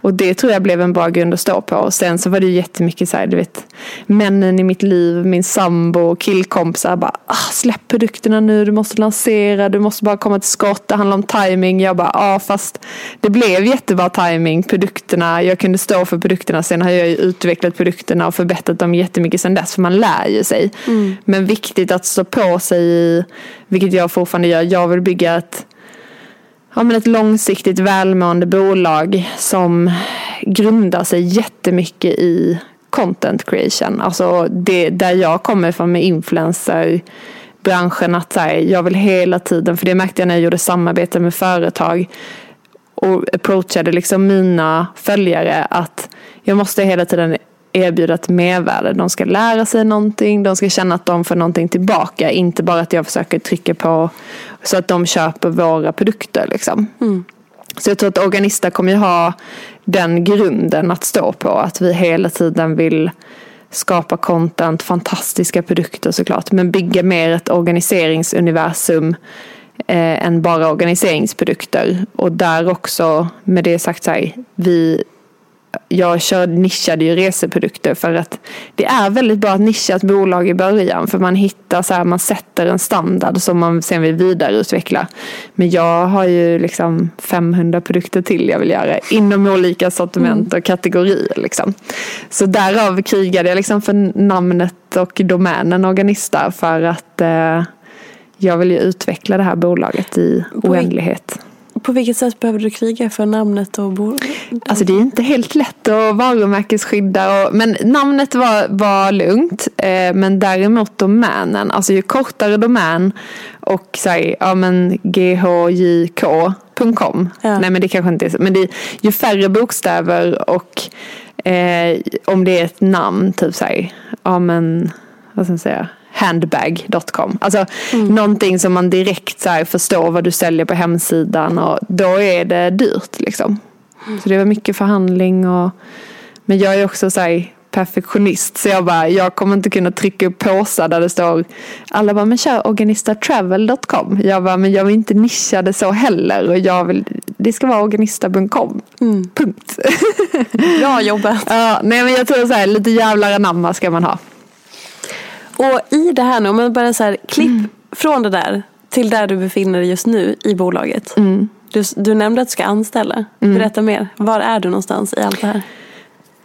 Och det tror jag blev en bra grund att stå på. Och sen så var det ju jättemycket så här, du vet, männen i mitt liv, min sambo och killkompisar bara, ah, släpp produkterna nu, du måste lansera, du måste bara komma till skott, det handlar om timing. Jag bara, ja ah, fast det blev jättebra timing, produkterna, jag kunde stå för produkterna, sen har jag ju utvecklat produkterna och förbättrat dem jättemycket sen dess, för man lär ju sig. Mm. Men viktigt att stå på sig i, vilket jag fortfarande gör, jag vill bygga ett ja, men ett långsiktigt välmående bolag som grundar sig jättemycket i content creation. Alltså det, där jag kommer från med influencer branschen att här, jag vill hela tiden, för det märkte jag när jag gjorde samarbete med företag och approachade liksom mina följare att jag måste hela tiden erbjuda ett mervärde. De ska lära sig någonting, de ska känna att de får någonting tillbaka. Inte bara att jag försöker trycka på så att de köper våra produkter. Liksom. Mm. Så jag tror att Organista kommer ju ha den grunden att stå på. Att vi hela tiden vill skapa content, fantastiska produkter såklart. Men bygga mer ett organiseringsuniversum eh, än bara organiseringsprodukter. Och där också, med det sagt så här, vi jag kör, nischade ju reseprodukter för att det är väldigt bra att nischa ett bolag i början för man hittar så här, man sätter en standard som man sen vill vidareutveckla. Men jag har ju liksom 500 produkter till jag vill göra inom olika sortiment och kategorier liksom. Så därav krigade jag liksom för namnet och domänen Organista för att eh, jag vill ju utveckla det här bolaget i oändlighet. På vilket sätt behöver du kriga för namnet och bolaget? Alltså det är inte helt lätt att varumärkesskydda. Och, men namnet var, var lugnt. Eh, men däremot domänen. Alltså ju kortare domän och säg, ja men ghjk.com. Ja. Nej men det kanske inte är så. Men det, ju färre bokstäver och eh, om det är ett namn, typ säg, ja men vad ska man säga? handbag.com. Alltså någonting som man direkt så förstår vad du säljer på hemsidan och då är det dyrt liksom. Så det var mycket förhandling och men jag är också så här, perfektionist så jag bara, jag kommer inte kunna trycka upp påsar där det står alla bara, men kör organistatravel.com. Jag bara, men jag vill inte nischa det så heller och jag vill, det ska vara organista.com. Punkt. Bra jobbat. ja, nej men jag tror så här, lite jävlar anamma ska man ha. Och i det här nu, om man bara så här, klipp från det där till där du befinner dig just nu i bolaget. Du, du nämnde att du ska anställa. Berätta mer. Var är du någonstans i allt det här?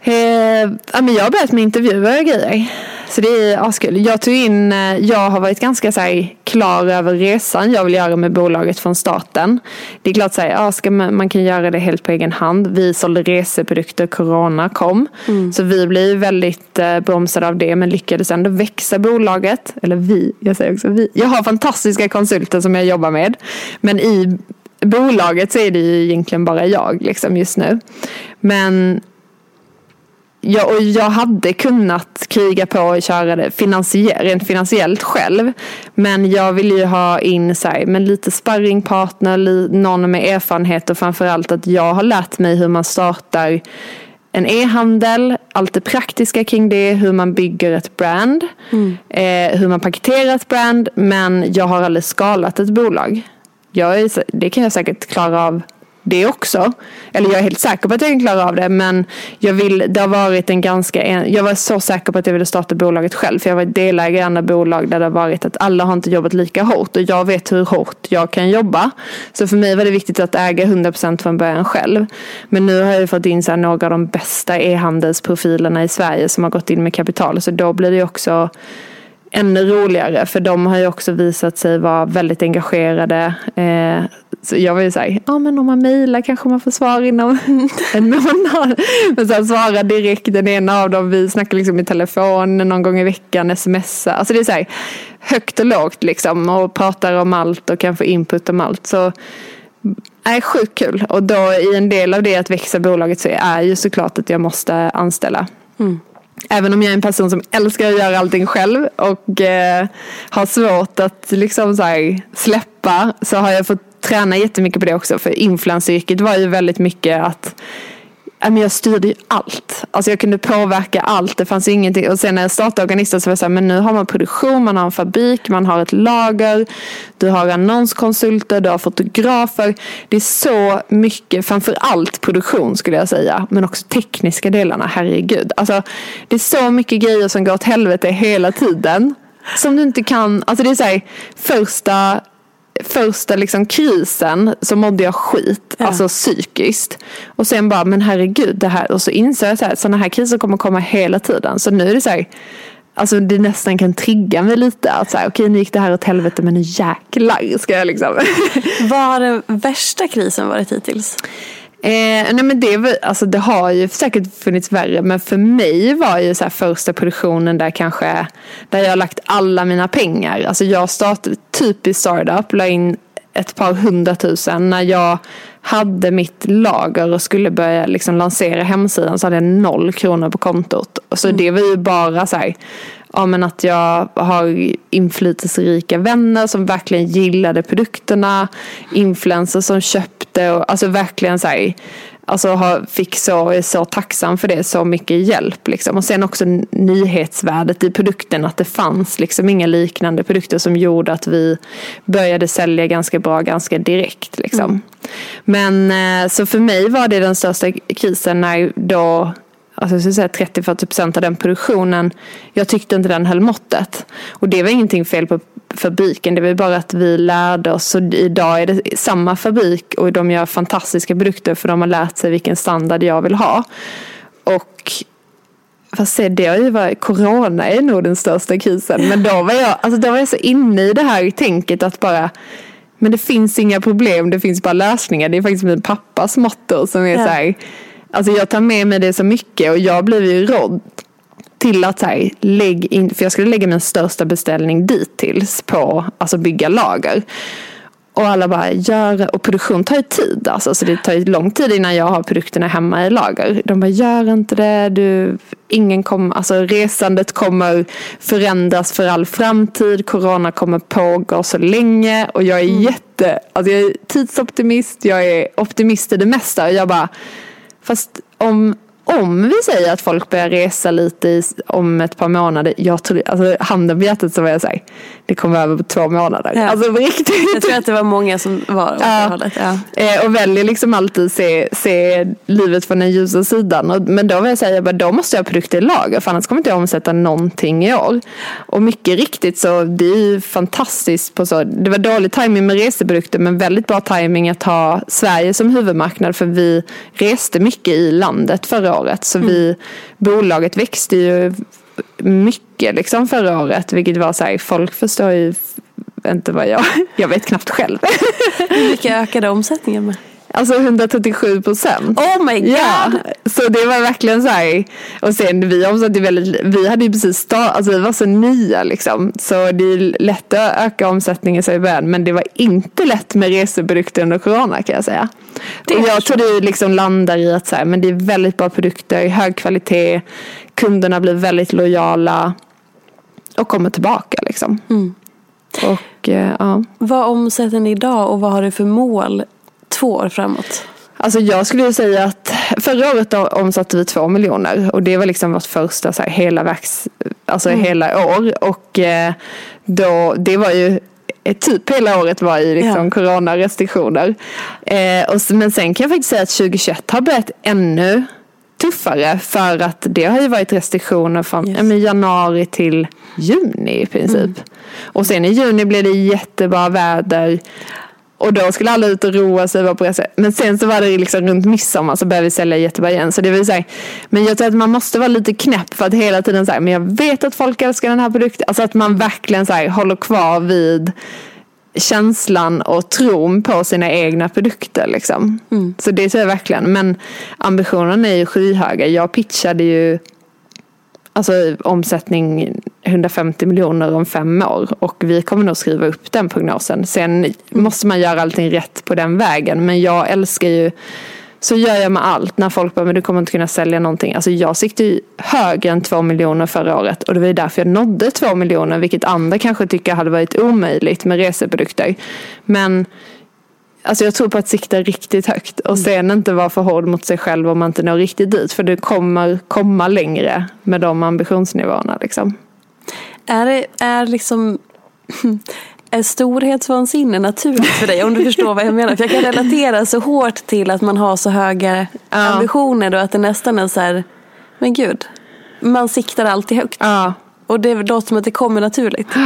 Eh, jag har börjat med intervjuer och grejer. Så det är askul. Jag tog in, eh, jag har varit ganska så här, klar över resan jag vill göra med bolaget från starten. Det är klart så här, ja, ska man, man kan göra det helt på egen hand. Vi sålde reseprodukter, corona kom. Så vi blev väldigt eh, bromsade av det men lyckades ändå växa bolaget. Eller vi, jag säger också vi. Jag har fantastiska konsulter som jag jobbar med. Men i bolaget så är det ju egentligen bara jag liksom just nu. Men Ja, och jag hade kunnat kriga på och köra det finansier, rent finansiellt själv. Men jag vill ju ha in så här, men lite sparringpartner, någon med erfarenhet och framförallt att jag har lärt mig hur man startar en e-handel, allt det praktiska kring det, hur man bygger ett brand, eh, hur man paketerar ett brand. Men jag har aldrig skalat ett bolag. Jag är, det kan jag säkert klara av det också. Eller jag är helt säker på att jag kan klara av det. Men jag vill, det har varit en ganska, en, jag var så säker på att jag ville starta bolaget själv. För jag var delägare i andra bolag där det har varit att alla har inte jobbat lika hårt. Och jag vet hur hårt jag kan jobba. Så för mig var det viktigt att äga 100% från början själv. Men nu har jag fått in så här några av de bästa e-handelsprofilerna i Sverige som har gått in med kapital. Så då blir det också ännu roligare för de har ju också visat sig vara väldigt engagerade. Eh, så jag var ju såhär, ja men om man mejlar kanske man får svar inom en månad. Men sen svarar direkt den ena av dem, vi snackar liksom i telefon någon gång i veckan, smsar. Alltså det är såhär högt och lågt liksom och pratar om allt och kan få input om allt. Så är sjukt kul och då i en del av det att växa bolaget så är ju såklart att jag måste anställa. Mm. Även om jag är en person som älskar att göra allting själv och eh, har svårt att liksom så här, släppa så har jag fått träna jättemycket på det också. För influenceryrket var ju väldigt mycket att men jag styrde ju allt. Alltså jag kunde påverka allt. Det fanns ingenting. Och sen när jag startade Organista så var det så här, men nu har man produktion, man har en fabrik, man har ett lager. Du har annonskonsulter, du har fotografer. Det är så mycket, framför allt produktion skulle jag säga. Men också tekniska delarna, herregud. Alltså det är så mycket grejer som går åt helvete hela tiden. Som du inte kan, alltså det är så här, första första liksom krisen så mådde jag skit, alltså psykiskt. Och sen bara, men herregud, det här. Och så insåg jag så här, sådana här kriser kommer komma hela tiden. Så nu är det så här, alltså det nästan kan trigga mig lite. Att så här, okej nu gick det här åt helvete, men nu jäklar ska jag liksom. Vad har den värsta krisen varit hittills? Eh, nej men det, alltså det har ju säkert funnits värre men för mig var ju så här första produktionen där kanske där jag har lagt alla mina pengar. Alltså jag startade typiskt startup, la in ett par hundratusen när jag hade mitt lager och skulle börja liksom lansera hemsidan så hade jag noll kronor på kontot. Så mm. det var ju bara så här, ja, men att jag har inflytelserika vänner som verkligen gillade produkterna, influencers som köpte och alltså verkligen så här, alltså fick så, är så tacksam för det, så mycket hjälp. Liksom. Och sen också nyhetsvärdet i produkten, att det fanns liksom inga liknande produkter som gjorde att vi började sälja ganska bra ganska direkt. Liksom. Mm. Men eh, så för mig var det den största krisen när då alltså jag säga 30-40% av den produktionen, jag tyckte inte den höll måttet. Och det var ingenting fel på fabriken, det var bara att vi lärde oss. Och idag är det samma fabrik och de gör fantastiska produkter för de har lärt sig vilken standard jag vill ha. Och Fast se, det har ju varit, corona är nog den största krisen. Men då var jag, alltså då var jag så inne i det här tänket att bara men det finns inga problem, det finns bara lösningar. Det är faktiskt min pappas motto som är ja. så här, Alltså jag tar med mig det så mycket och jag blev ju rådd till att så här, lägg in, för jag skulle lägga min största beställning dittills på alltså bygga lager. Och alla bara, gör, och produktion tar ju tid alltså, så det tar ju lång tid innan jag har produkterna hemma i lager. De bara, gör inte det, du, ingen kom, alltså resandet kommer förändras för all framtid, corona kommer pågå så länge och jag är mm. jätte, alltså jag är tidsoptimist, jag är optimist i det mesta och jag bara, Fast om, om vi säger att folk börjar resa lite i, om ett par månader. Jag tror, alltså handen på hjärtat så var jag säga, det kommer över på två månader. Ja. Alltså riktigt. Jag tror att det var många som var åt ja. hållet. Ja. Eh, och väljer liksom alltid se, se livet från den ljusa sidan. Och, men då vill jag säga, jag bara, då måste jag ha produkter i lager för annars kommer inte jag omsätta någonting i år. Och mycket riktigt så det är fantastiskt på så. Det var dålig timing med reseprodukter men väldigt bra timing att ha Sverige som huvudmarknad för vi reste mycket i landet förra året. Så vi, mm. bolaget växte ju mycket liksom förra året. Vilket var så här, folk förstår ju inte vad jag, jag vet knappt själv. Hur mycket ökade omsättningen med? Alltså 137 procent. Oh my god! Ja, så det var verkligen så här. Och sen vi omsatte väldigt, vi hade ju precis start, alltså vi var så nya liksom. Så det är lätt att öka omsättningen så i början. Men det var inte lätt med reseprodukter under corona kan jag säga. Det och jag tror det liksom landar i att så här, men det är väldigt bra produkter, hög kvalitet. Kunderna blir väldigt lojala. Och kommer tillbaka liksom. Mm. Och, eh, ja. Vad omsätter ni idag och vad har du för mål två år framåt? Alltså jag skulle säga att förra året omsatte vi två miljoner och det var liksom vårt första så här, hela, verks, alltså mm. hela år. Och eh, då, det var ju typ hela året var i liksom ja. coronarestriktioner. Eh, och, men sen kan jag faktiskt säga att 2021 har börjat ännu tuffare för att det har ju varit restriktioner från yes. ja, januari till juni i princip. Mm. Och sen i juni blev det jättebra väder. Och då skulle alla ut och roa sig. Var på resa. Men sen så var det liksom runt midsommar så började vi sälja jättebra igen. Så det vill säga, men jag tror att man måste vara lite knäpp för att hela tiden säga, men jag vet att folk älskar den här produkten. Alltså att man verkligen så här, håller kvar vid känslan och tron på sina egna produkter. Liksom. Mm. Så det tror jag verkligen. Men ambitionen är ju skyhöga. Jag pitchade ju alltså, omsättning 150 miljoner om fem år och vi kommer nog skriva upp den prognosen. Sen måste man göra allting rätt på den vägen men jag älskar ju så gör jag med allt när folk bara, men du kommer inte kunna sälja någonting. Alltså jag siktade ju högre än två miljoner förra året och det var ju därför jag nådde två miljoner vilket andra kanske tycker hade varit omöjligt med reseprodukter. Men Alltså jag tror på att sikta riktigt högt och mm. sen inte vara för hård mot sig själv om man inte når riktigt dit. För du kommer komma längre med de ambitionsnivåerna. Liksom. Är, det, är liksom är storhetsvansinne naturligt för dig? Om du förstår vad jag menar. För jag kan relatera så hårt till att man har så höga ja. ambitioner och att det nästan är så här, men gud, man siktar alltid högt. Ja. Och det låter som att det kommer naturligt.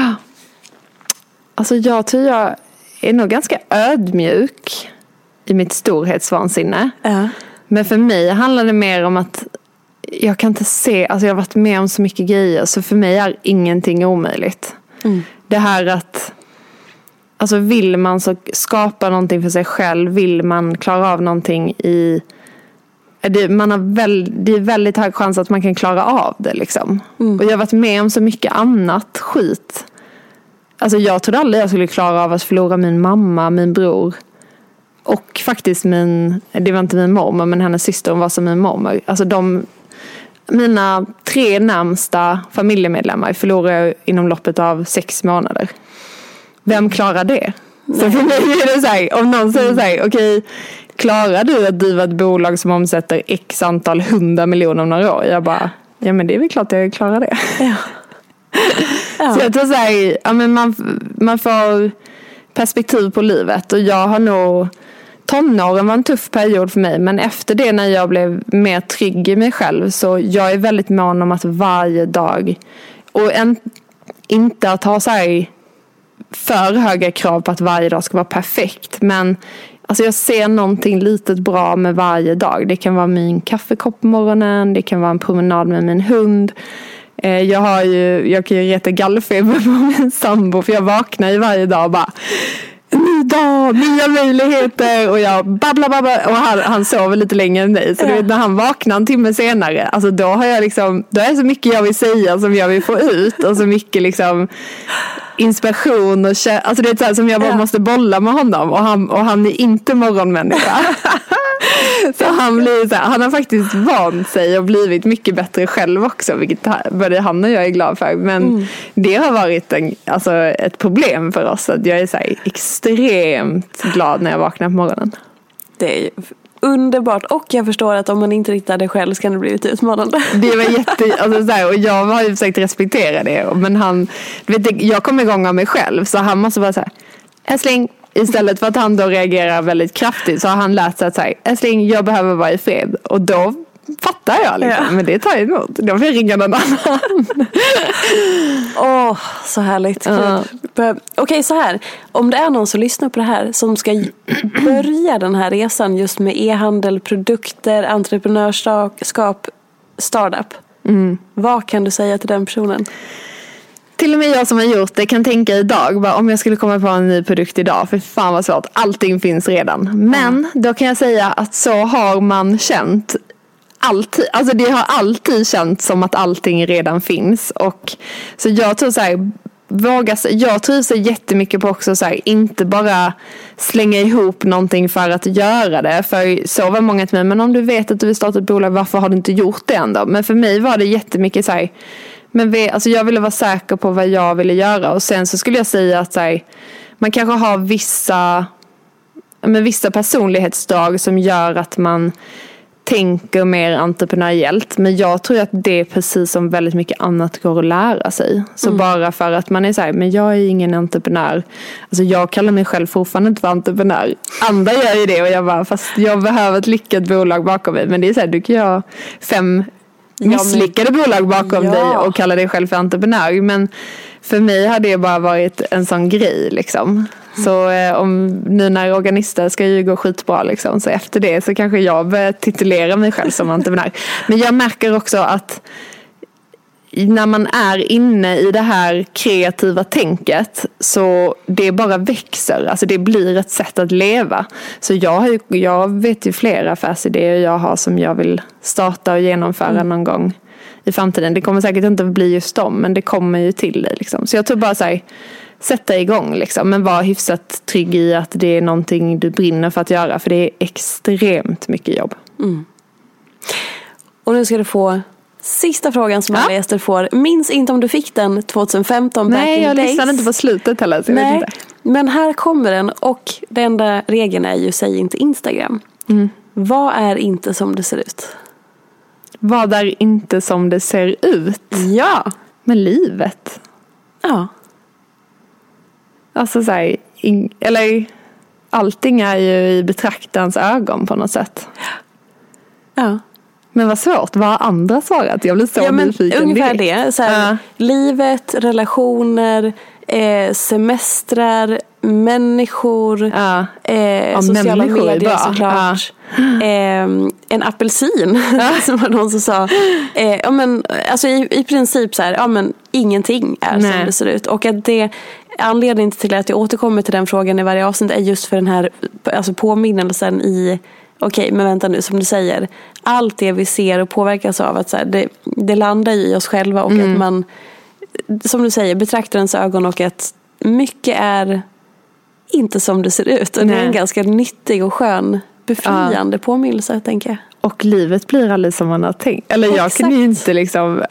Alltså jag tror jag är nog ganska ödmjuk i mitt storhetsvansinne. Ja. Men för mig handlar det mer om att jag kan inte se, alltså jag har varit med om så mycket grejer så för mig är ingenting omöjligt. Mm. Det här att Alltså vill man så skapa någonting för sig själv, vill man klara av någonting i det, man har väl, det är väldigt hög chans att man kan klara av det liksom. Mm. Och jag har varit med om så mycket annat skit. Alltså jag trodde aldrig jag skulle klara av att förlora min mamma, min bror. och faktiskt min, det var inte min mormor men hennes syster hon var som min mormor. Alltså de, mina tre närmsta familjemedlemmar förlorade jag inom loppet av sex månader. Vem klarar det? Så för mig är det så här, om någon säger så här, okej, okay, klarar du att driva ett bolag som omsätter x antal hundra miljoner om några år? Jag bara, ja men det är väl klart jag klarar det. Ja. ja. Så jag tror så här, ja, men man, man får perspektiv på livet och jag har nog Tonåren var en tuff period för mig men efter det när jag blev mer trygg i mig själv så jag är väldigt mån om att varje dag och en, inte att ha så här för höga krav på att varje dag ska vara perfekt. Men alltså jag ser någonting litet bra med varje dag. Det kan vara min kaffekopp på morgonen, det kan vara en promenad med min hund. Eh, jag, har ju, jag kan ju reta gallfeber på min sambo för jag vaknar ju varje dag och bara ny dag, nya möjligheter och jag babblar babblar och han, han sover lite längre än mig. Så ja. vet, när han vaknar en timme senare, alltså då har jag liksom, då är det så mycket jag vill säga som jag vill få ut och så mycket liksom inspiration och alltså det är så här, som jag bara måste bolla med honom och han, och han är inte morgonmänniska. han, blir så här, han har faktiskt vant sig och blivit mycket bättre själv också, vilket både han och jag är glad för. Men mm. det har varit en, alltså, ett problem för oss. Att jag är så här, extremt glad när jag vaknar på morgonen. Det är underbart och jag förstår att om man inte riktar det själv så kan det bli lite utmanande. Det var jätte, alltså så här, och jag har ju försökt respektera det men han, vet, jag kom igång av mig själv så han måste så här, älskling Istället för att han då reagerar väldigt kraftigt så har han lärt sig att säga älskling jag behöver vara i fred. Och då fattar jag liksom. Ja. Men det tar emot. Då får jag ringa någon annan. Åh, oh, så härligt. Uh. Okej, okay, så här. Om det är någon som lyssnar på det här som ska börja den här resan just med e-handel, produkter, entreprenörskap, startup. Mm. Vad kan du säga till den personen? Till och med jag som har gjort det kan tänka idag, bara, om jag skulle komma på en ny produkt idag, för fan vad svårt, allting finns redan. Men då kan jag säga att så har man känt alltid, alltså det har alltid känts som att allting redan finns. Och, så jag tror så här, våga, jag trivs jättemycket på också så här, inte bara slänga ihop någonting för att göra det. För så var många till mig, men om du vet att du vill starta ett bolag, varför har du inte gjort det ändå? Men för mig var det jättemycket så här, men vi, alltså jag ville vara säker på vad jag ville göra och sen så skulle jag säga att här, man kanske har vissa, men vissa personlighetsdrag som gör att man tänker mer entreprenöriellt. Men jag tror att det är precis som väldigt mycket annat går att lära sig. Så mm. bara för att man är så här, men jag är ingen entreprenör. Alltså jag kallar mig själv fortfarande inte för entreprenör. Andra gör ju det och jag bara, fast jag behöver ett lyckat bolag bakom mig. Men det är så här, du kan ju ha fem misslyckade bolag bakom ja. dig och kalla dig själv för entreprenör. Men för mig har det bara varit en sån grej liksom. Så eh, om, nu när Organista ska ju gå skitbra liksom, så efter det så kanske jag börjar titulera mig själv som entreprenör. Men jag märker också att när man är inne i det här kreativa tänket så det bara växer. Alltså det blir ett sätt att leva. Så jag, jag vet ju flera affärsidéer jag har som jag vill starta och genomföra mm. någon gång i framtiden. Det kommer säkert inte bli just dem men det kommer ju till dig. Liksom. Så jag tror bara så här, sätta igång liksom. Men var hyfsat trygg i att det är någonting du brinner för att göra. För det är extremt mycket jobb. Mm. Och nu ska du få Sista frågan som alla gäster får. Minns inte om du fick den 2015 Nej, jag lyssnade inte på slutet heller. Så Nej. Men här kommer den och den enda regeln är ju säg inte Instagram. Mm. Vad är inte som det ser ut? Vad är inte som det ser ut? Ja. Med livet. Ja. Alltså så här, eller allting är ju i betraktarens ögon på något sätt. Ja. Men vad svårt, vad har andra svarat? Jag blir så ja, men nyfiken. Ungefär det. Så här, uh. Livet, relationer, eh, semestrar, människor, uh. eh, sociala människor medier såklart. Uh. Eh, en apelsin, som var någon som sa. Eh, ja, men, alltså, i, I princip så här, ja, men, ingenting är Nej. som det ser ut. Och att det Anledningen till att jag återkommer till den frågan i varje avsnitt är just för den här alltså påminnelsen i okej, men vänta nu, som du säger, allt det vi ser och påverkas av, att så här, det, det landar i oss själva och mm. att man, som du säger, betraktar ens ögon och att mycket är inte som det ser ut. Och det är en Nej. ganska nyttig och skön, befriande påminnelse tänker jag. Och livet blir aldrig som man har tänkt. Eller jag Exakt. kan ju inte liksom,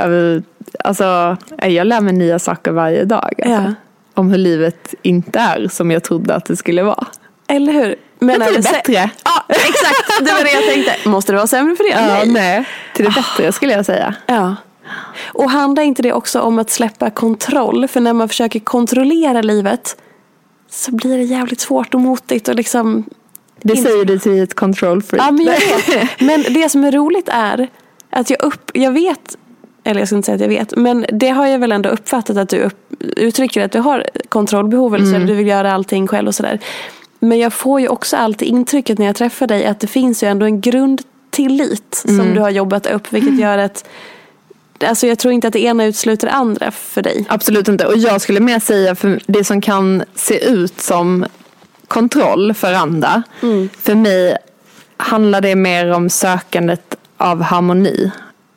alltså, jag lär mig nya saker varje dag. Alltså, Ja. Om hur livet inte är som jag trodde att det skulle vara. Eller hur? Men till det bättre. Ja, exakt. Det var det jag tänkte. Måste det vara sämre för det? Ja, nej. Till det bättre skulle jag säga. Ja. Och handlar inte det också om att släppa kontroll? För när man försöker kontrollera livet så blir det jävligt svårt och motigt och liksom Det Inte- säger du till ett control freak. Ja, men jag vet. Men det som är roligt är att jag, upp, jag vet, eller jag ska inte säga att jag vet, men det har jag väl ändå uppfattat att du upp, uttrycker att du har kontrollbehov eller så, eller du vill göra allting själv och sådär. Men jag får ju också alltid intrycket när jag träffar dig att det finns ju ändå en grundtillit som du har jobbat upp, vilket gör att Alltså jag tror inte att det ena utesluter det andra för dig. Absolut inte. Och jag skulle mer säga för det som kan se ut som kontroll för andra. För mig handlar det mer om sökandet av harmoni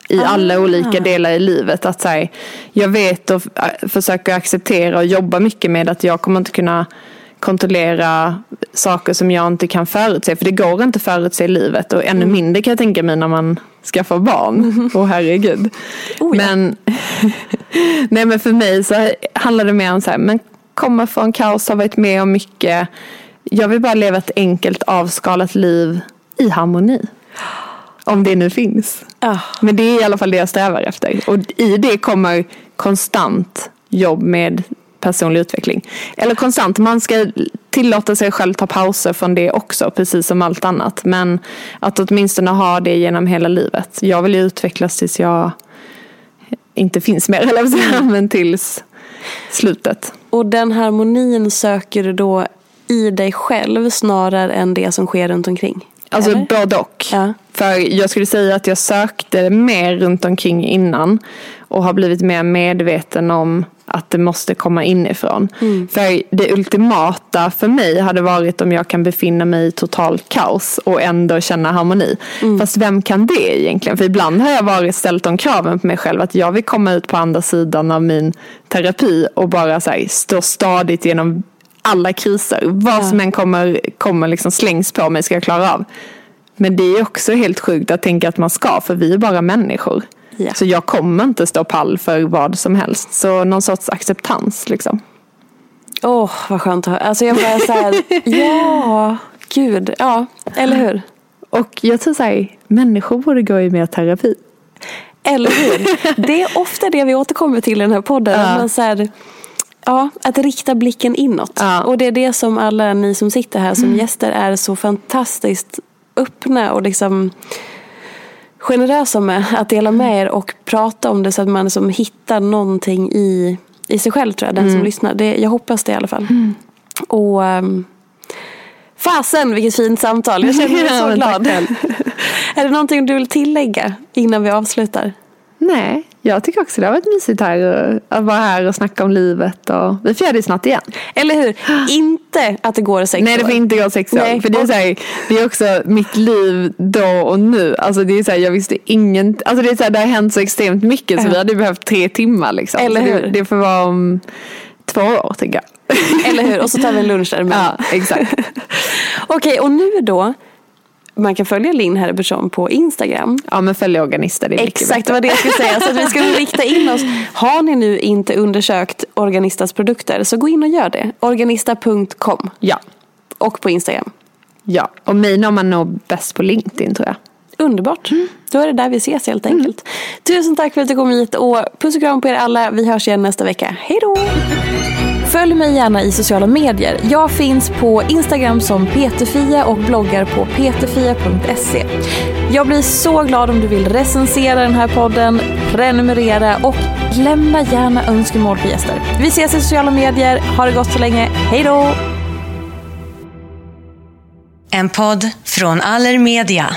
i alla olika delar i livet. Att säga, jag vet och f- försöker acceptera och jobba mycket med att jag kommer inte kunna kontrollera saker som jag inte kan förutse. För det går inte att förutse livet och ännu mindre kan jag tänka mig när man skaffar barn. Åh herregud. Oh, ja. Men Nej men för mig så handlar det mer om så här, men komma från kaos, har varit med om mycket. Jag vill bara leva ett enkelt avskalat liv i harmoni. Om det nu finns. Ah. Men det är i alla fall det jag strävar efter. Och i det kommer konstant jobb med personlig utveckling. Eller konstant, man ska tillåta sig själv ta pauser från det också, precis som allt annat. Men att åtminstone ha det genom hela livet. Jag vill ju utvecklas tills jag inte finns mer, eller säga, men tills slutet. Och den harmonin söker du då i dig själv snarare än det som sker runt omkring? Alltså Eller? både och. Ja. För jag skulle säga att jag sökte mer runt omkring innan och har blivit mer medveten om att det måste komma inifrån. För det ultimata för mig hade varit om jag kan befinna mig i total kaos och ändå känna harmoni. Fast vem kan det egentligen? För ibland har jag varit ställt de kraven på mig själv att jag vill komma ut på andra sidan av min terapi och bara så här, stå stadigt genom alla kriser. Vad som än kommer, kommer liksom slängs på mig ska jag klara av. Men det är också helt sjukt att tänka att man ska, för vi är bara människor. Ja. Så jag kommer inte stå pall för vad som helst. Så någon sorts acceptans liksom. Åh, vad skönt att höra. Alltså jag bara så här, ja, gud, ja, eller hur? Och jag tror såhär, människor borde gå i mer terapi. Eller hur? Det är ofta det vi återkommer till i den här podden. Ja. Man så här, ja, att rikta blicken inåt. Ja. Och det är det som alla ni som sitter här som gäster är så fantastiskt öppna och liksom generösa med. Att dela med er och prata om det så att man liksom hittar någonting i, i sig själv tror jag. Den som lyssnar. Det, jag hoppas det i alla fall. Och um, fasen vilket fint samtal. Jag känner mig så glad. är det någonting du vill tillägga innan vi avslutar? Nej, jag tycker också det har varit mysigt här och- att vara här och snacka om livet. Och vi får göra det snart igen. Eller hur? Inte att det går sex Nej det får år. inte gå sex år. Nej. För det är, så här, det är också mitt liv då och nu. Alltså det är så här, jag visste ingen, alltså det, är så här, det har hänt så extremt mycket så vi hade behövt tre timmar. Liksom. Eller hur? Det, det får vara om två år tycker jag. Eller hur? Och så tar vi en lunch där Ja, exakt. Okej, och nu då. Man kan följa Linn Herbertsson på Instagram. Ja men följ organister, det är Exakt, var det jag skulle säga. Så att vi ska rikta in oss. Har ni nu inte undersökt Organistas produkter så gå in och gör det. Organista.com Ja, och på Instagram. ja. Och mig når man nog bäst på LinkedIn tror jag. Underbart. Då är det där vi ses helt enkelt. Tusen tack för att du kom hit och puss och kram på er alla. Vi hörs igen nästa vecka. Hej då! Följ mig gärna i sociala medier. Jag finns på Instagram som peterfia och bloggar på peterfia.se. Jag blir så glad om du vill recensera den här podden, prenumerera och lämna gärna önskemål på gäster. Vi ses i sociala medier. Ha det gott så länge. Hej då! En podd från Allermedia.